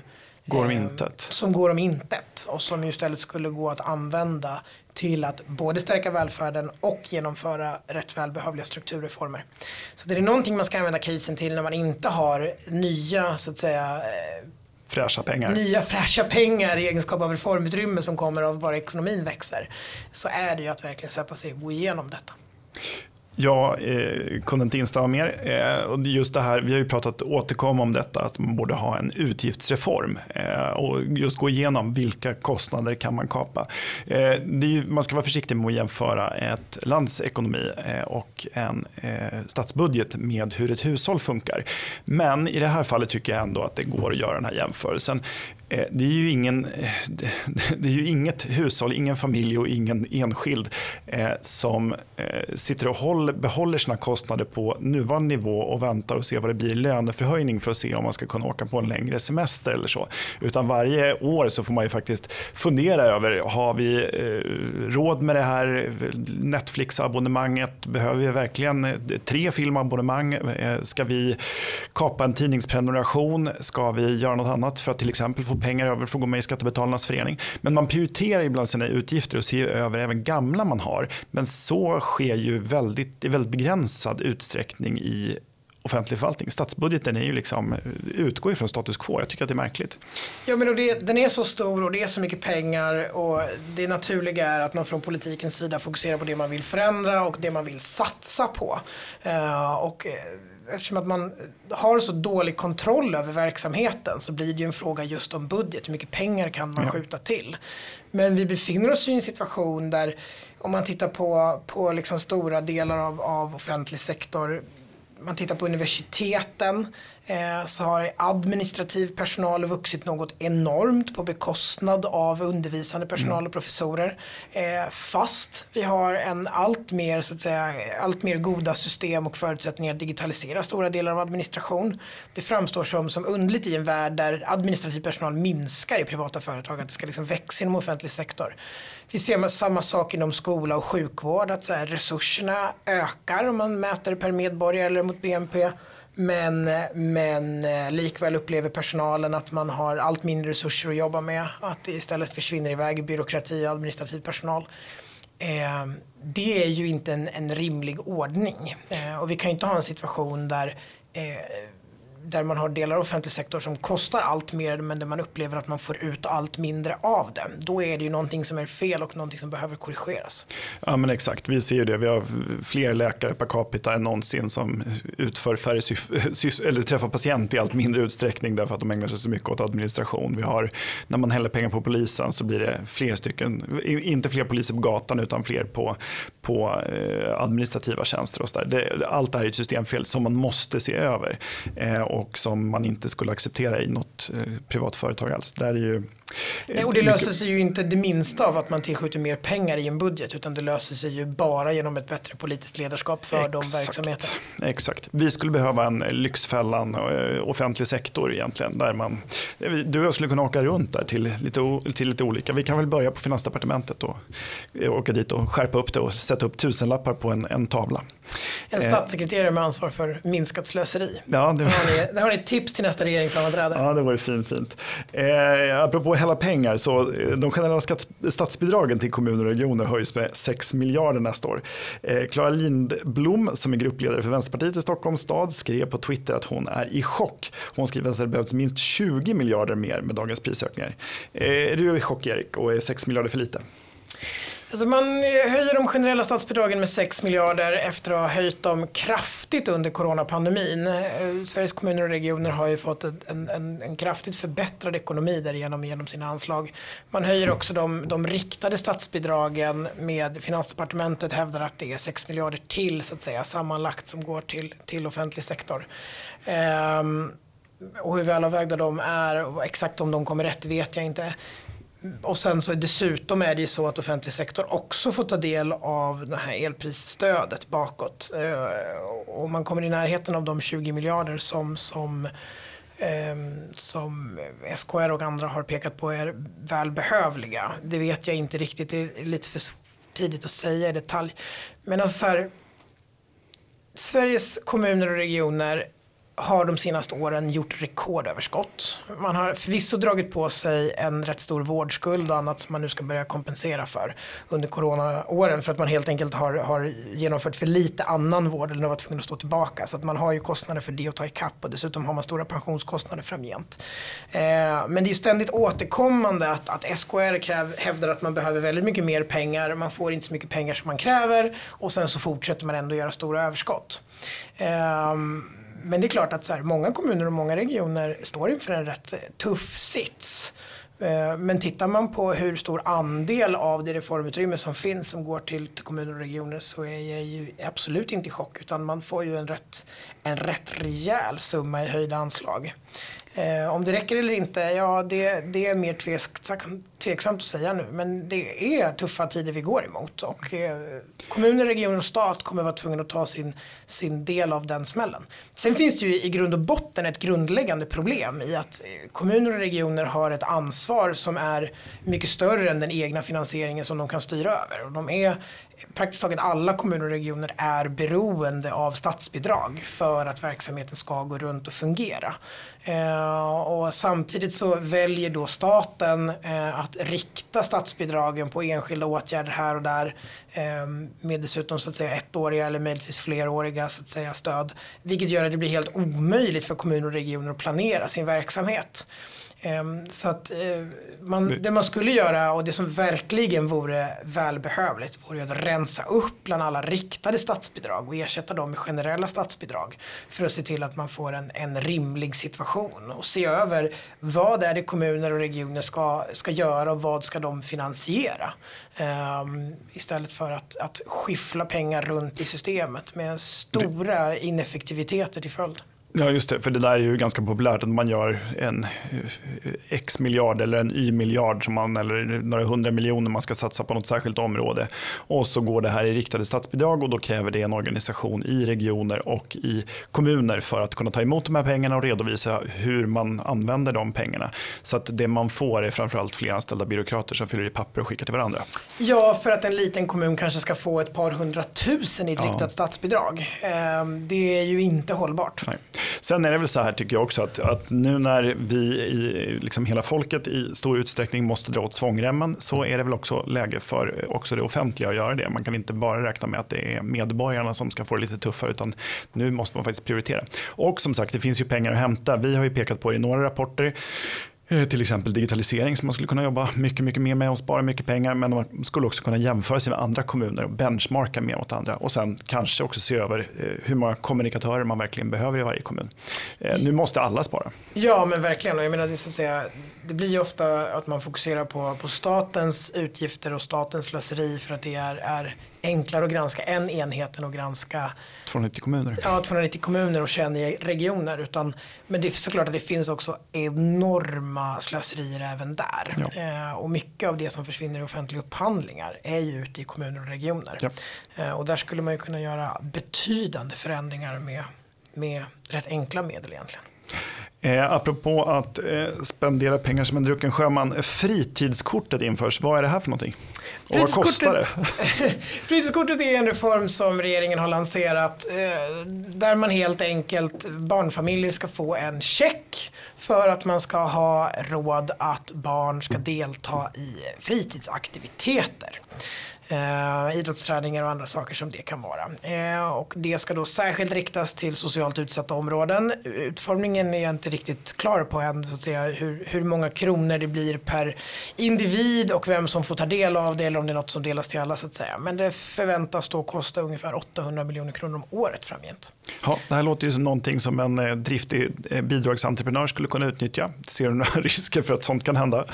Går om eh, intet. Som går om intet och som istället skulle gå att använda till att både stärka välfärden och genomföra rätt välbehövliga strukturreformer. Så det är någonting man ska använda krisen till när man inte har nya så att säga eh, fräscha pengar. Nya fräscha pengar i egenskap av reformutrymme som kommer av bara ekonomin växer. Så är det ju att verkligen sätta sig och gå igenom detta. Jag eh, kunde inte instämma mer. Eh, och just det här, vi har ju pratat återkom om detta att man borde ha en utgiftsreform eh, och just gå igenom vilka kostnader kan man kapa. Eh, ju, man ska vara försiktig med att jämföra ett lands ekonomi eh, och en eh, statsbudget med hur ett hushåll funkar. Men i det här fallet tycker jag ändå att det går att göra den här jämförelsen. Eh, det är, ju ingen, eh, det är ju inget hushåll, ingen familj och ingen enskild eh, som sitter och håller, behåller sina kostnader på nuvarande nivå och väntar och ser vad det blir i löneförhöjning för att se om man ska kunna åka på en längre semester eller så. Utan varje år så får man ju faktiskt fundera över, har vi råd med det här Netflix-abonnemanget? Behöver vi verkligen tre filmabonnemang? Ska vi kapa en tidningsprenumeration? Ska vi göra något annat för att till exempel få pengar över för att gå med i Skattebetalarnas förening. Men man prioriterar ibland sina utgifter och ser över även gamla man har. Men så sker ju väldigt, i väldigt begränsad utsträckning i offentlig förvaltning. Statsbudgeten är ju liksom, utgår ju från status quo. Jag tycker att det är märkligt. Ja, men det, den är så stor och det är så mycket pengar och det naturliga är att man från politikens sida fokuserar på det man vill förändra och det man vill satsa på. Uh, och, eh, eftersom att man har så dålig kontroll över verksamheten så blir det ju en fråga just om budget. Hur mycket pengar kan man ja. skjuta till? Men vi befinner oss i en situation där om man tittar på, på liksom stora delar av, av offentlig sektor man tittar på universiteten eh, så har administrativ personal vuxit något enormt på bekostnad av undervisande personal mm. och professorer. Eh, fast vi har en allt mer, så att säga, allt mer goda system och förutsättningar att digitalisera stora delar av administration. Det framstår som, som undligt i en värld där administrativ personal minskar i privata företag, att det ska liksom växa inom offentlig sektor. Vi ser samma sak inom skola och sjukvård, att så här, resurserna ökar om man mäter per medborgare eller mot BNP. Men, men eh, likväl upplever personalen att man har allt mindre resurser att jobba med. Att det istället försvinner iväg byråkrati och administrativ personal. Eh, det är ju inte en, en rimlig ordning. Eh, och vi kan ju inte ha en situation där eh, där man har delar av offentlig sektor som kostar allt mer men där man upplever att man får ut allt mindre av det. Då är det ju någonting som är fel och någonting som behöver korrigeras. Ja men exakt, vi ser ju det. Vi har fler läkare per capita än någonsin som utför färre eller träffar patient i allt mindre utsträckning därför att de ägnar sig så mycket åt administration. Vi har, när man häller pengar på polisen så blir det fler stycken, inte fler poliser på gatan utan fler på, på eh, administrativa tjänster och så där. Det, allt det här är ett systemfel som man måste se över eh, och som man inte skulle acceptera i något eh, privat företag alls. Det är ju Nej, och det löser sig ju inte det minsta av att man tillskjuter mer pengar i en budget utan det löser sig ju bara genom ett bättre politiskt ledarskap för Exakt. de verksamheterna. Exakt. Vi skulle behöva en Lyxfällan eh, offentlig sektor egentligen där man, du och jag skulle kunna åka runt där till lite, till lite olika. Vi kan väl börja på Finansdepartementet och eh, åka dit och skärpa upp det och sätta upp tusenlappar på en, en tavla. En eh. statssekreterare med ansvar för minskat slöseri. Ja, det... Där, Eh, där har ni ett tips till nästa regeringssammanträde. Ja, det vore fint. fint. Eh, apropå hälla pengar, så eh, de generella statsbidragen till kommuner och regioner höjs med 6 miljarder nästa år. Klara eh, Lindblom, som är gruppledare för Vänsterpartiet i Stockholms stad, skrev på Twitter att hon är i chock. Hon skriver att det behövs minst 20 miljarder mer med dagens prisökningar. Eh, är du i chock, Erik, och är 6 miljarder för lite? Alltså man eh, höjer de generella statsbidragen med 6 miljarder efter att ha höjt dem kraftigt under coronapandemin. Eh, Sveriges kommuner och regioner har ju fått en, en, en kraftigt förbättrad ekonomi därigenom genom sina anslag. Man höjer också de, de riktade statsbidragen med Finansdepartementet hävdar att det är 6 miljarder till så att säga sammanlagt som går till, till offentlig sektor. Ehm, och hur välavvägda de är och exakt om de kommer rätt vet jag inte och sen så dessutom är det ju så att offentlig sektor också får ta del av det här elprisstödet bakåt. Eh, och man kommer i närheten av de 20 miljarder som, som, ehm, som SKR och andra har pekat på är välbehövliga. Det vet jag inte riktigt, det är lite för tidigt att säga i detalj. Men alltså så här, Sveriges kommuner och regioner har de senaste åren gjort rekordöverskott. Man har förvisso dragit på sig en rätt stor vårdskuld och annat som man nu ska börja kompensera för under coronaåren för att man helt enkelt har, har genomfört för lite annan vård eller varit tvungen att stå tillbaka. Så att man har ju kostnader för det att ta ikapp och dessutom har man stora pensionskostnader framgent. Eh, men det är ju ständigt återkommande att, att SKR kräv, hävdar att man behöver väldigt mycket mer pengar. Man får inte så mycket pengar som man kräver och sen så fortsätter man ändå göra stora överskott. Eh, men det är klart att så här, många kommuner och många regioner står inför en rätt eh, tuff sits. Eh, men tittar man på hur stor andel av det reformutrymme som finns som går till, till kommuner och regioner så är jag ju absolut inte i chock utan man får ju en rätt, en rätt rejäl summa i höjda anslag. Eh, om det räcker eller inte, ja det, det är mer tveksamt, tveksamt att säga nu. Men det är tuffa tider vi går emot. Och eh, kommuner, regioner och stat kommer vara tvungna att ta sin, sin del av den smällen. Sen finns det ju i grund och botten ett grundläggande problem i att eh, kommuner och regioner har ett ansvar som är mycket större än den egna finansieringen som de kan styra över. Och de är praktiskt taget alla kommuner och regioner är beroende av statsbidrag för att verksamheten ska gå runt och fungera. Eh, och samtidigt så väljer då staten eh, att rikta statsbidragen på enskilda åtgärder här och där eh, med dessutom så att säga ettåriga eller möjligtvis fleråriga så att säga, stöd. Vilket gör att det blir helt omöjligt för kommuner och regioner att planera sin verksamhet. Ehm, så att eh, man, det man skulle göra och det som verkligen vore välbehövligt vore att rensa upp bland alla riktade statsbidrag och ersätta dem med generella statsbidrag för att se till att man får en, en rimlig situation och se över vad är det kommuner och regioner ska, ska göra och vad ska de finansiera. Um, istället för att, att skiffla pengar runt i systemet med stora ineffektiviteter till följd. Ja, just det. För det där är ju ganska populärt att man gör en eh, X miljard eller en Y-miljard eller några hundra miljoner man ska satsa på något särskilt område. Och så går det här i riktade statsbidrag och då kräver det en organisation i regioner och i kommuner för att kunna ta emot de här pengarna och redovisa hur man använder de pengarna. Så att det man får är framförallt fler anställda byråkrater som fyller i papper och skickar till varandra. Ja, för att en liten kommun kanske ska få ett par hundratusen i ett ja. riktat statsbidrag. Ehm, det är ju inte hållbart. Nej. Sen är det väl så här tycker jag också att, att nu när vi i liksom hela folket i stor utsträckning måste dra åt svångremmen så är det väl också läge för eh, också det offentliga att göra det. Man kan inte bara räkna med att det är medborgarna som ska få det lite tuffare utan nu måste man faktiskt prioritera. Och som sagt, det finns ju pengar att hämta. Vi har ju pekat på det i några rapporter. Eh, till exempel digitalisering som man skulle kunna jobba mycket, mycket mer med och spara mycket pengar. Men man skulle också kunna jämföra sig med andra kommuner och benchmarka mer mot andra. Och sen kanske också se över eh, hur många kommunikatörer man verkligen behöver i varje kommun. Eh, nu måste alla spara. Ja men verkligen. Och jag menar, det, så att säga, det blir ju ofta att man fokuserar på, på statens utgifter och statens slöseri för att det är, är enklare att granska en enhet än att granska 290 kommuner. Ja, 290 kommuner och 21 regioner. Utan, men det är såklart att det finns också enorma slöserier även där. Ja. Eh, och mycket av det som försvinner i offentliga upphandlingar är ju ute i kommuner och regioner. Ja. Eh, och där skulle man ju kunna göra betydande förändringar med, med rätt enkla medel egentligen. Eh, apropå att eh, spendera pengar som en drucken sjöman. Fritidskortet införs. Vad är det här för någonting? Och vad kostar det? fritidskortet är en reform som regeringen har lanserat eh, där man helt enkelt, barnfamiljer ska få en check för att man ska ha råd att barn ska delta i fritidsaktiviteter eh, idrottsträningar och andra saker som det kan vara. Eh, och det ska då särskilt riktas till socialt utsatta områden. Utformningen är jag inte riktigt klar på än, så att säga, hur, hur många kronor det blir per individ och vem som får ta del av det eller om det är något som delas till alla så att säga. Men det förväntas då kosta ungefär 800 miljoner kronor om året framgent. Ja, det här låter ju som någonting som en eh, driftig eh, bidragsentreprenör skulle kunna utnyttja. Ser du några risker för att sånt kan hända?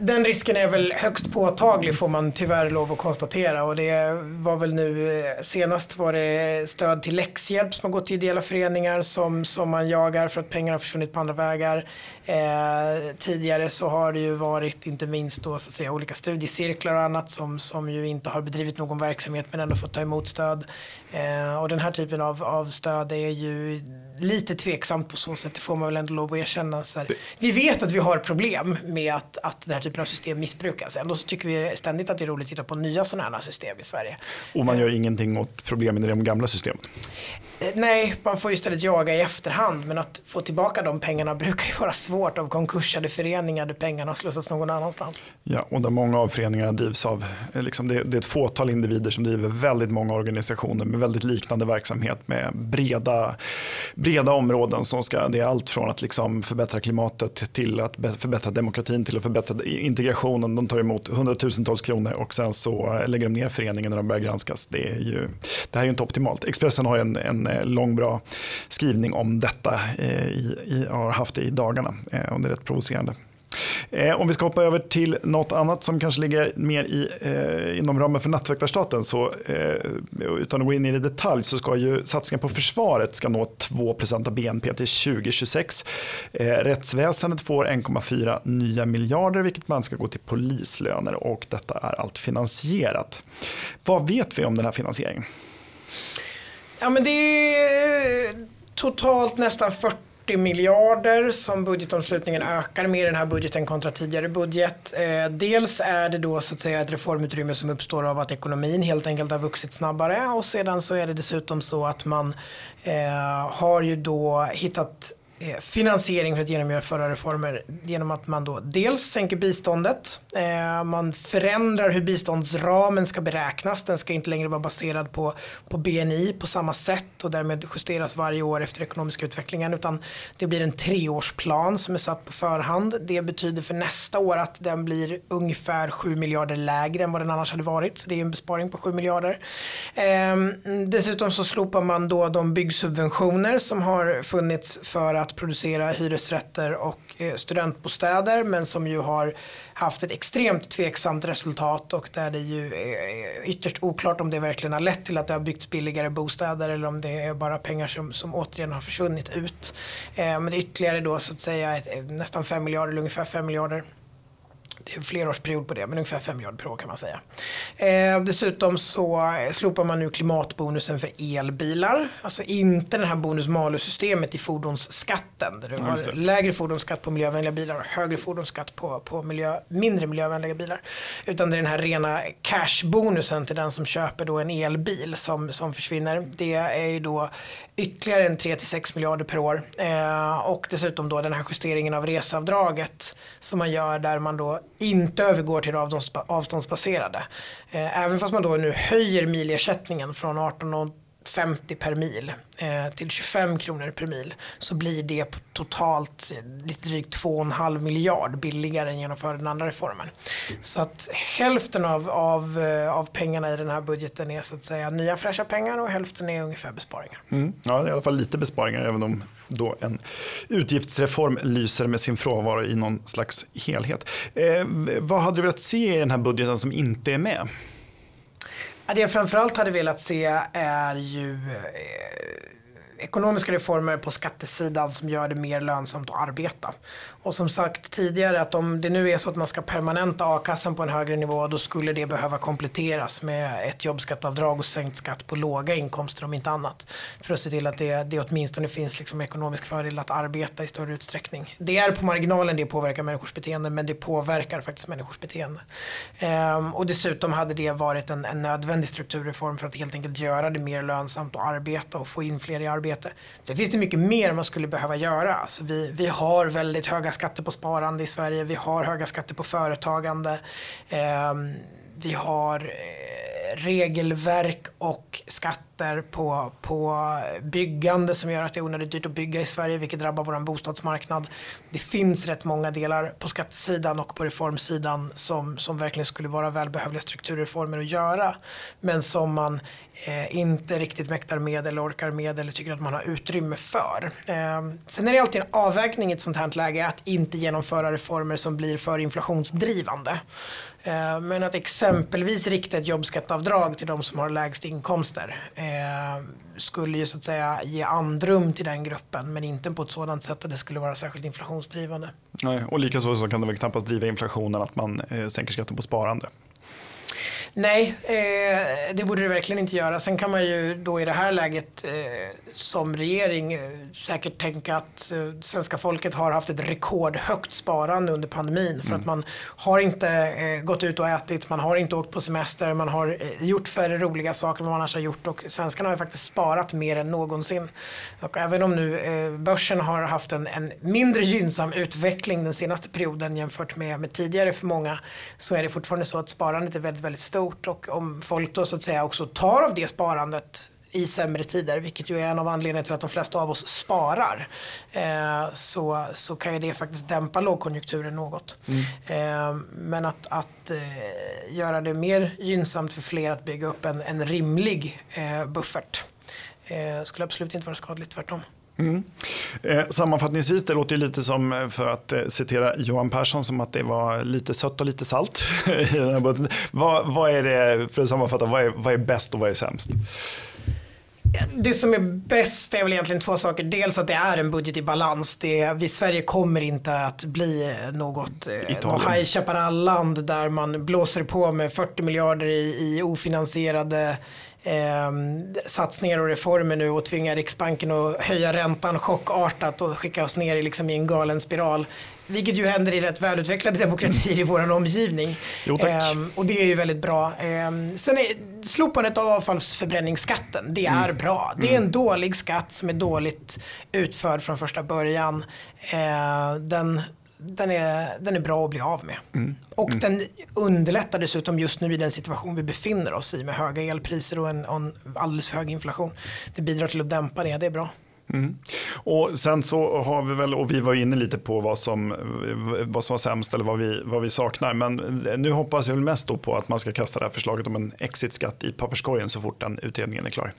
Den risken är väl högst påtaglig får man tyvärr lov att konstatera och det var väl nu eh, senast var det stöd till läxhjälp som har gått till ideella föreningar som, som man jagar för att pengar har försvunnit på andra vägar. Eh, tidigare så har det ju varit inte minst då så att säga olika studiecirklar och annat som, som ju inte har bedrivit någon verksamhet men ändå fått ta emot stöd. Eh, och den här typen av, av stöd är ju lite tveksamt på så sätt, det får man väl ändå lov att erkänna. Så här, vi vet att vi har problem med att, att den här typen av system missbrukas. Ändå så tycker vi ständigt att det är roligt att titta på nya sådana här system i Sverige. Och man gör ingenting åt problemen i de gamla systemen? Eh, nej, man får istället jaga i efterhand. Men att få tillbaka de pengarna brukar ju vara svårt av konkursade föreningar där pengarna har slussats någon annanstans. Ja, och där många av föreningarna drivs av, eh, liksom det, det, är ett fåtal individer som driver väldigt många organisationer med väldigt liknande verksamhet med breda, breda områden som ska, det är allt från att liksom förbättra klimatet till att förbättra demokratin till att förbättra integrationen. De tar emot hundratusentals kronor och sen så eh, lägger de ner föreningen när de börjar granskas. Det, är ju, det här är ju inte optimalt. Expressen har en, en Eh, lång bra skrivning om detta eh, i, i, har haft det i dagarna eh, och det är rätt provocerande. Eh, om vi ska hoppa över till något annat som kanske ligger mer i, eh, inom ramen för nattväktarstaten så eh, utan att gå in i detalj så ska ju satsningen på försvaret ska nå 2 av BNP till 2026. Eh, rättsväsendet får 1,4 nya miljarder vilket man ska gå till polislöner och detta är allt finansierat. Vad vet vi om den här finansieringen? Ja men det är totalt nästan 40 miljarder som budgetomslutningen ökar med i den här budgeten kontra tidigare budget. Eh, dels är det då så att säga ett reformutrymme som uppstår av att ekonomin helt enkelt har vuxit snabbare och sedan så är det dessutom så att man eh, har ju då hittat Eh, finansiering för att genomföra reformer genom att man då dels sänker biståndet, eh, man förändrar hur biståndsramen ska beräknas, den ska inte längre vara baserad på, på BNI på samma sätt och därmed justeras varje år efter ekonomiska utvecklingen utan det blir en treårsplan som är satt på förhand. Det betyder för nästa år att den blir ungefär 7 miljarder lägre än vad den annars hade varit så det är en besparing på 7 miljarder. Ehm, dessutom så slopar man då de byggsubventioner som har funnits för att att producera hyresrätter och eh, studentbostäder men som ju har haft ett extremt tveksamt resultat och där det ju är ytterst oklart om det verkligen har lett till att det har byggts billigare bostäder eller om det är bara pengar som, som återigen har försvunnit ut. Eh, men det är ytterligare då så att säga nästan 5 miljarder eller ungefär 5 miljarder det är en flerårsperiod på det, men ungefär 5 miljarder per år kan man säga. Eh, dessutom så slopar man nu klimatbonusen för elbilar. Alltså inte det här bonus-malus-systemet i fordonsskatten. Där du har lägre fordonsskatt på miljövänliga bilar och högre fordonsskatt på, på miljö, mindre miljövänliga bilar. Utan det är den här rena cash-bonusen till den som köper då en elbil som, som försvinner. Det är ju då ytterligare en 3-6 miljarder per år. Eh, och dessutom då den här justeringen av reseavdraget som man gör där man då inte övergår till det avståndsbaserade. Eh, även fast man då nu höjer milersättningen från 18,50 per mil eh, till 25 kronor per mil så blir det totalt lite drygt 2,5 miljard billigare än genomföra den andra reformen. Så att hälften av, av, eh, av pengarna i den här budgeten är så att säga nya fräscha pengar och hälften är ungefär besparingar. Mm. Ja, det är i alla fall lite besparingar även om då en utgiftsreform lyser med sin frånvaro i någon slags helhet. Eh, vad hade du velat se i den här budgeten som inte är med? Det jag framförallt hade velat se är ju eh, ekonomiska reformer på skattesidan som gör det mer lönsamt att arbeta. Och som sagt tidigare att om det nu är så att man ska permanenta a-kassan på en högre nivå då skulle det behöva kompletteras med ett jobbskatteavdrag och sänkt skatt på låga inkomster om inte annat. För att se till att det, det åtminstone finns liksom ekonomisk fördel att arbeta i större utsträckning. Det är på marginalen det påverkar människors beteende men det påverkar faktiskt människors beteende. Ehm, och dessutom hade det varit en, en nödvändig strukturreform för att helt enkelt göra det mer lönsamt att arbeta och få in fler i arbete arbete. Sen finns det mycket mer man skulle behöva göra. Alltså vi, vi har väldigt höga skatter på sparande i Sverige. Vi har höga skatter på företagande. Eh, vi har eh, regelverk och skatter på, på byggande som gör att det är onödigt dyrt att bygga i Sverige vilket drabbar vår bostadsmarknad. Det finns rätt många delar på skattesidan och på reformsidan som, som verkligen skulle vara välbehövliga strukturreformer att göra men som man eh, inte riktigt mäktar med eller orkar med eller tycker att man har utrymme för. Eh, sen är det alltid en avvägning i ett sånt här läge att inte genomföra reformer som blir för inflationsdrivande. Eh, men att exempelvis rikta ett jobbskatteavdrag till de som har lägst inkomster eh, skulle ju så att säga ge andrum till den gruppen men inte på ett sådant sätt att det skulle vara särskilt inflationsdrivande. Nej, och likaså så kan det väl knappast driva inflationen att man eh, sänker skatten på sparande. Nej, eh, det borde det verkligen inte göra. Sen kan man ju då i det här läget eh, som regering eh, säkert tänka att eh, svenska folket har haft ett rekordhögt sparande under pandemin. För mm. att man har inte eh, gått ut och ätit, man har inte åkt på semester, man har eh, gjort färre roliga saker än vad man annars har gjort. Och svenskarna har faktiskt sparat mer än någonsin. Och även om nu börsen har haft en, en, mindre gynnsam utveckling den senaste perioden jämfört med, med tidigare för många så är det fortfarande så att sparandet är väldigt, väldigt stort stort och om folk då så att säga också tar av det sparandet i sämre tider, vilket ju är en av anledningarna till att de flesta av oss sparar, eh, så, så kan ju det faktiskt dämpa lågkonjunkturen något. Mm. Eh, men att, att eh, göra det mer gynnsamt för fler att bygga upp en, en rimlig eh, buffert eh, skulle absolut inte vara skadligt, tvärtom. Mm. Eh, sammanfattningsvis, det låter ju lite som, eh, för att eh, citera Johan Persson, som att det var lite sött och lite salt i den här budgeten. Vad, vad, är det, för att sammanfatta, vad är, vad är bäst och vad är sämst? Det som är bäst är väl egentligen två saker. Dels att det är en budget i balans. Det, vi Sverige kommer inte att bli något eh, High Chaparral-land där man blåser på med 40 miljarder i, i ofinansierade eh, satsningar och reformer nu och tvingar Riksbanken att höja räntan chockartat och skicka oss ner i, liksom, i en galen spiral. Vilket ju händer i rätt välutvecklade demokratier i vår omgivning. Jo, ehm, och det är ju väldigt bra. Ehm, sen är slopandet av avfallsförbränningsskatten, det är mm. bra. Det är en mm. dålig skatt som är dåligt utförd från första början. Ehm, den den är, den är bra att bli av med. Mm. Och mm. den underlättar dessutom just nu i den situation vi befinner oss i med höga elpriser och en, en alldeles för hög inflation. Det bidrar till att dämpa det, det är bra. Mm. Och sen så har vi väl, och vi var inne lite på vad som, vad som var sämst eller vad vi, vad vi saknar. Men nu hoppas jag väl mest då på att man ska kasta det här förslaget om en exitskatt i papperskorgen så fort den utredningen är klar.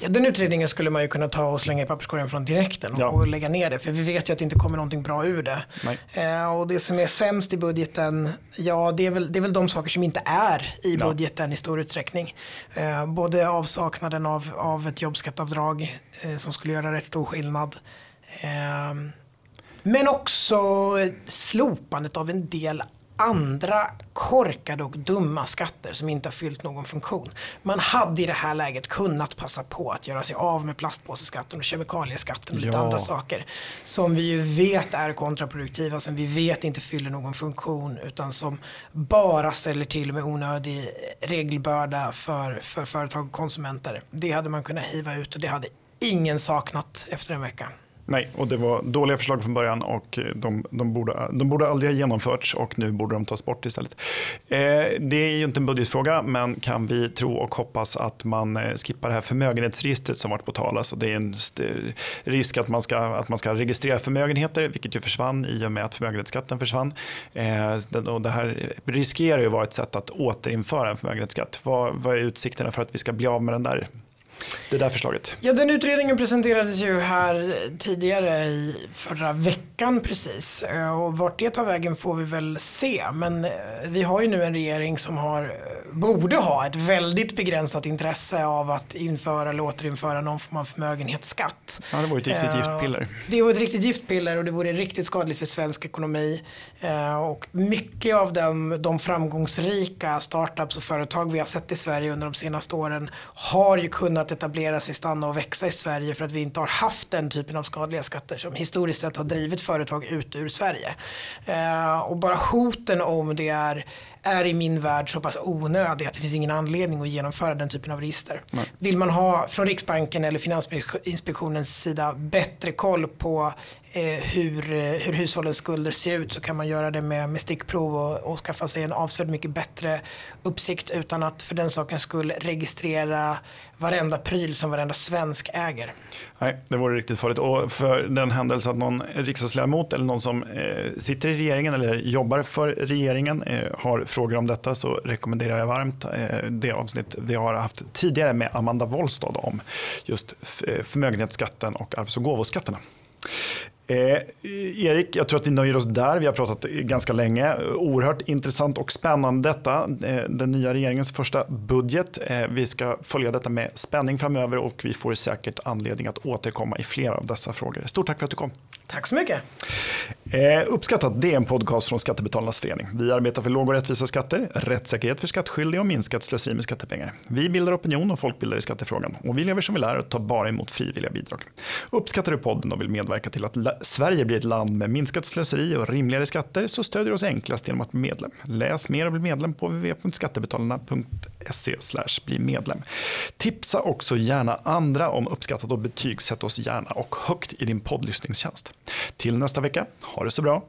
Ja, den utredningen skulle man ju kunna ta och slänga i papperskorgen från direkten och, ja. och lägga ner det. För vi vet ju att det inte kommer någonting bra ur det. Eh, och det som är sämst i budgeten, ja det är väl, det är väl de saker som inte är i budgeten ja. i stor utsträckning. Eh, både avsaknaden av, av ett jobbskattavdrag eh, som skulle göra rätt stor skillnad. Eh, men också slopandet av en del andra korkade och dumma skatter som inte har fyllt någon funktion. Man hade i det här läget kunnat passa på att göra sig av med plastpåseskatten och kemikalieskatten och lite Ja. andra saker som vi ju vet är kontraproduktiva, som vi vet inte fyller någon funktion utan som bara ställer till med onödig regelbörda för, för företag och konsumenter. Det hade man kunnat hiva ut och det hade ingen saknat efter en vecka. Nej, och det var dåliga förslag från början och eh, de, de, borde, de borde aldrig ha genomförts och nu borde de tas bort istället. Eh, det är ju inte en budgetfråga, men kan vi tro och hoppas att man eh, skippar det här förmögenhetsregistret som varit på tal. Alltså det är en st- eh, risk att man, ska, att man ska registrera förmögenheter, vilket ju försvann i och med att förmögenhetsskatten försvann. Eh, och det här riskerar ju vara ett sätt att återinföra en förmögenhetsskatt. Vad, vad är utsikterna för att vi ska bli av med den där, det där förslaget? Ja, den utredningen presenterades ju här tidigare i förra veckan precis. Eh, Och vart det tar vägen får vi väl se. Men eh, vi har ju nu en regering som har, eh, borde ha ett väldigt begränsat intresse av att införa eller återinföra någon form av förmögenhetsskatt. Ja, det ju ett riktigt giftpiller. Det var ett riktigt giftpiller och det vore riktigt skadligt för svensk ekonomi. Och mycket av de, de framgångsrika startups och företag vi har sett i Sverige under de senaste åren har ju kunnat etablera sig, stanna och växa i Sverige för att vi inte har haft den typen av skadliga skatter som historiskt sett har drivit företag ut ur Sverige. Eh, Och bara hoten om det är är i min värld så pass onödig att det finns ingen anledning att genomföra den typen av register. Vill man ha från Riksbanken eller Finansinspektionens sida bättre koll på Eh, hur, eh, hur hushållens skulder ser ut så kan man göra det med, med stickprov och, och skaffa sig en avsevärt mycket bättre uppsikt utan att för den sakens skull registrera varenda pryl som varenda svensk äger. Nej, det vore riktigt farligt. Och för den händelse att någon riksdagsledamot eller någon som eh, sitter i regeringen eller jobbar för regeringen eh, har frågor om detta så rekommenderar jag varmt eh, det avsnitt vi har haft tidigare med Amanda Wollstad om just eh, förmögenhetsskatten och arvs och gåvoskatterna. Eh, Erik, jag tror att vi nöjer oss där. Vi har pratat ganska länge. Oerhört intressant och spännande detta. Eh, den nya regeringens första budget. Eh, vi ska följa detta med spänning framöver och vi får säkert anledning att återkomma i flera av dessa frågor. Stort tack för att du kom. Tack så mycket. Eh, uppskattat, det är en podcast från Skattebetalarnas förening. Vi arbetar för låga och rättvisa skatter, rättssäkerhet för skattskyldiga och minskat slöseri med skattepengar. Vi bildar opinion och folkbildar i skattefrågan. Och vi lever som vi lär och tar bara emot frivilliga bidrag. Uppskattar du podden och vill medverka till att Sverige blir ett land med minskat slöseri och rimligare skatter så stödjer du oss enklast genom att bli medlem. Läs mer och bli medlem på www.skattebetalarna.se bli medlem. Tipsa också gärna andra om uppskattat och betygsätt oss gärna och högt i din poddlyssningstjänst. Till nästa vecka, ha det så bra.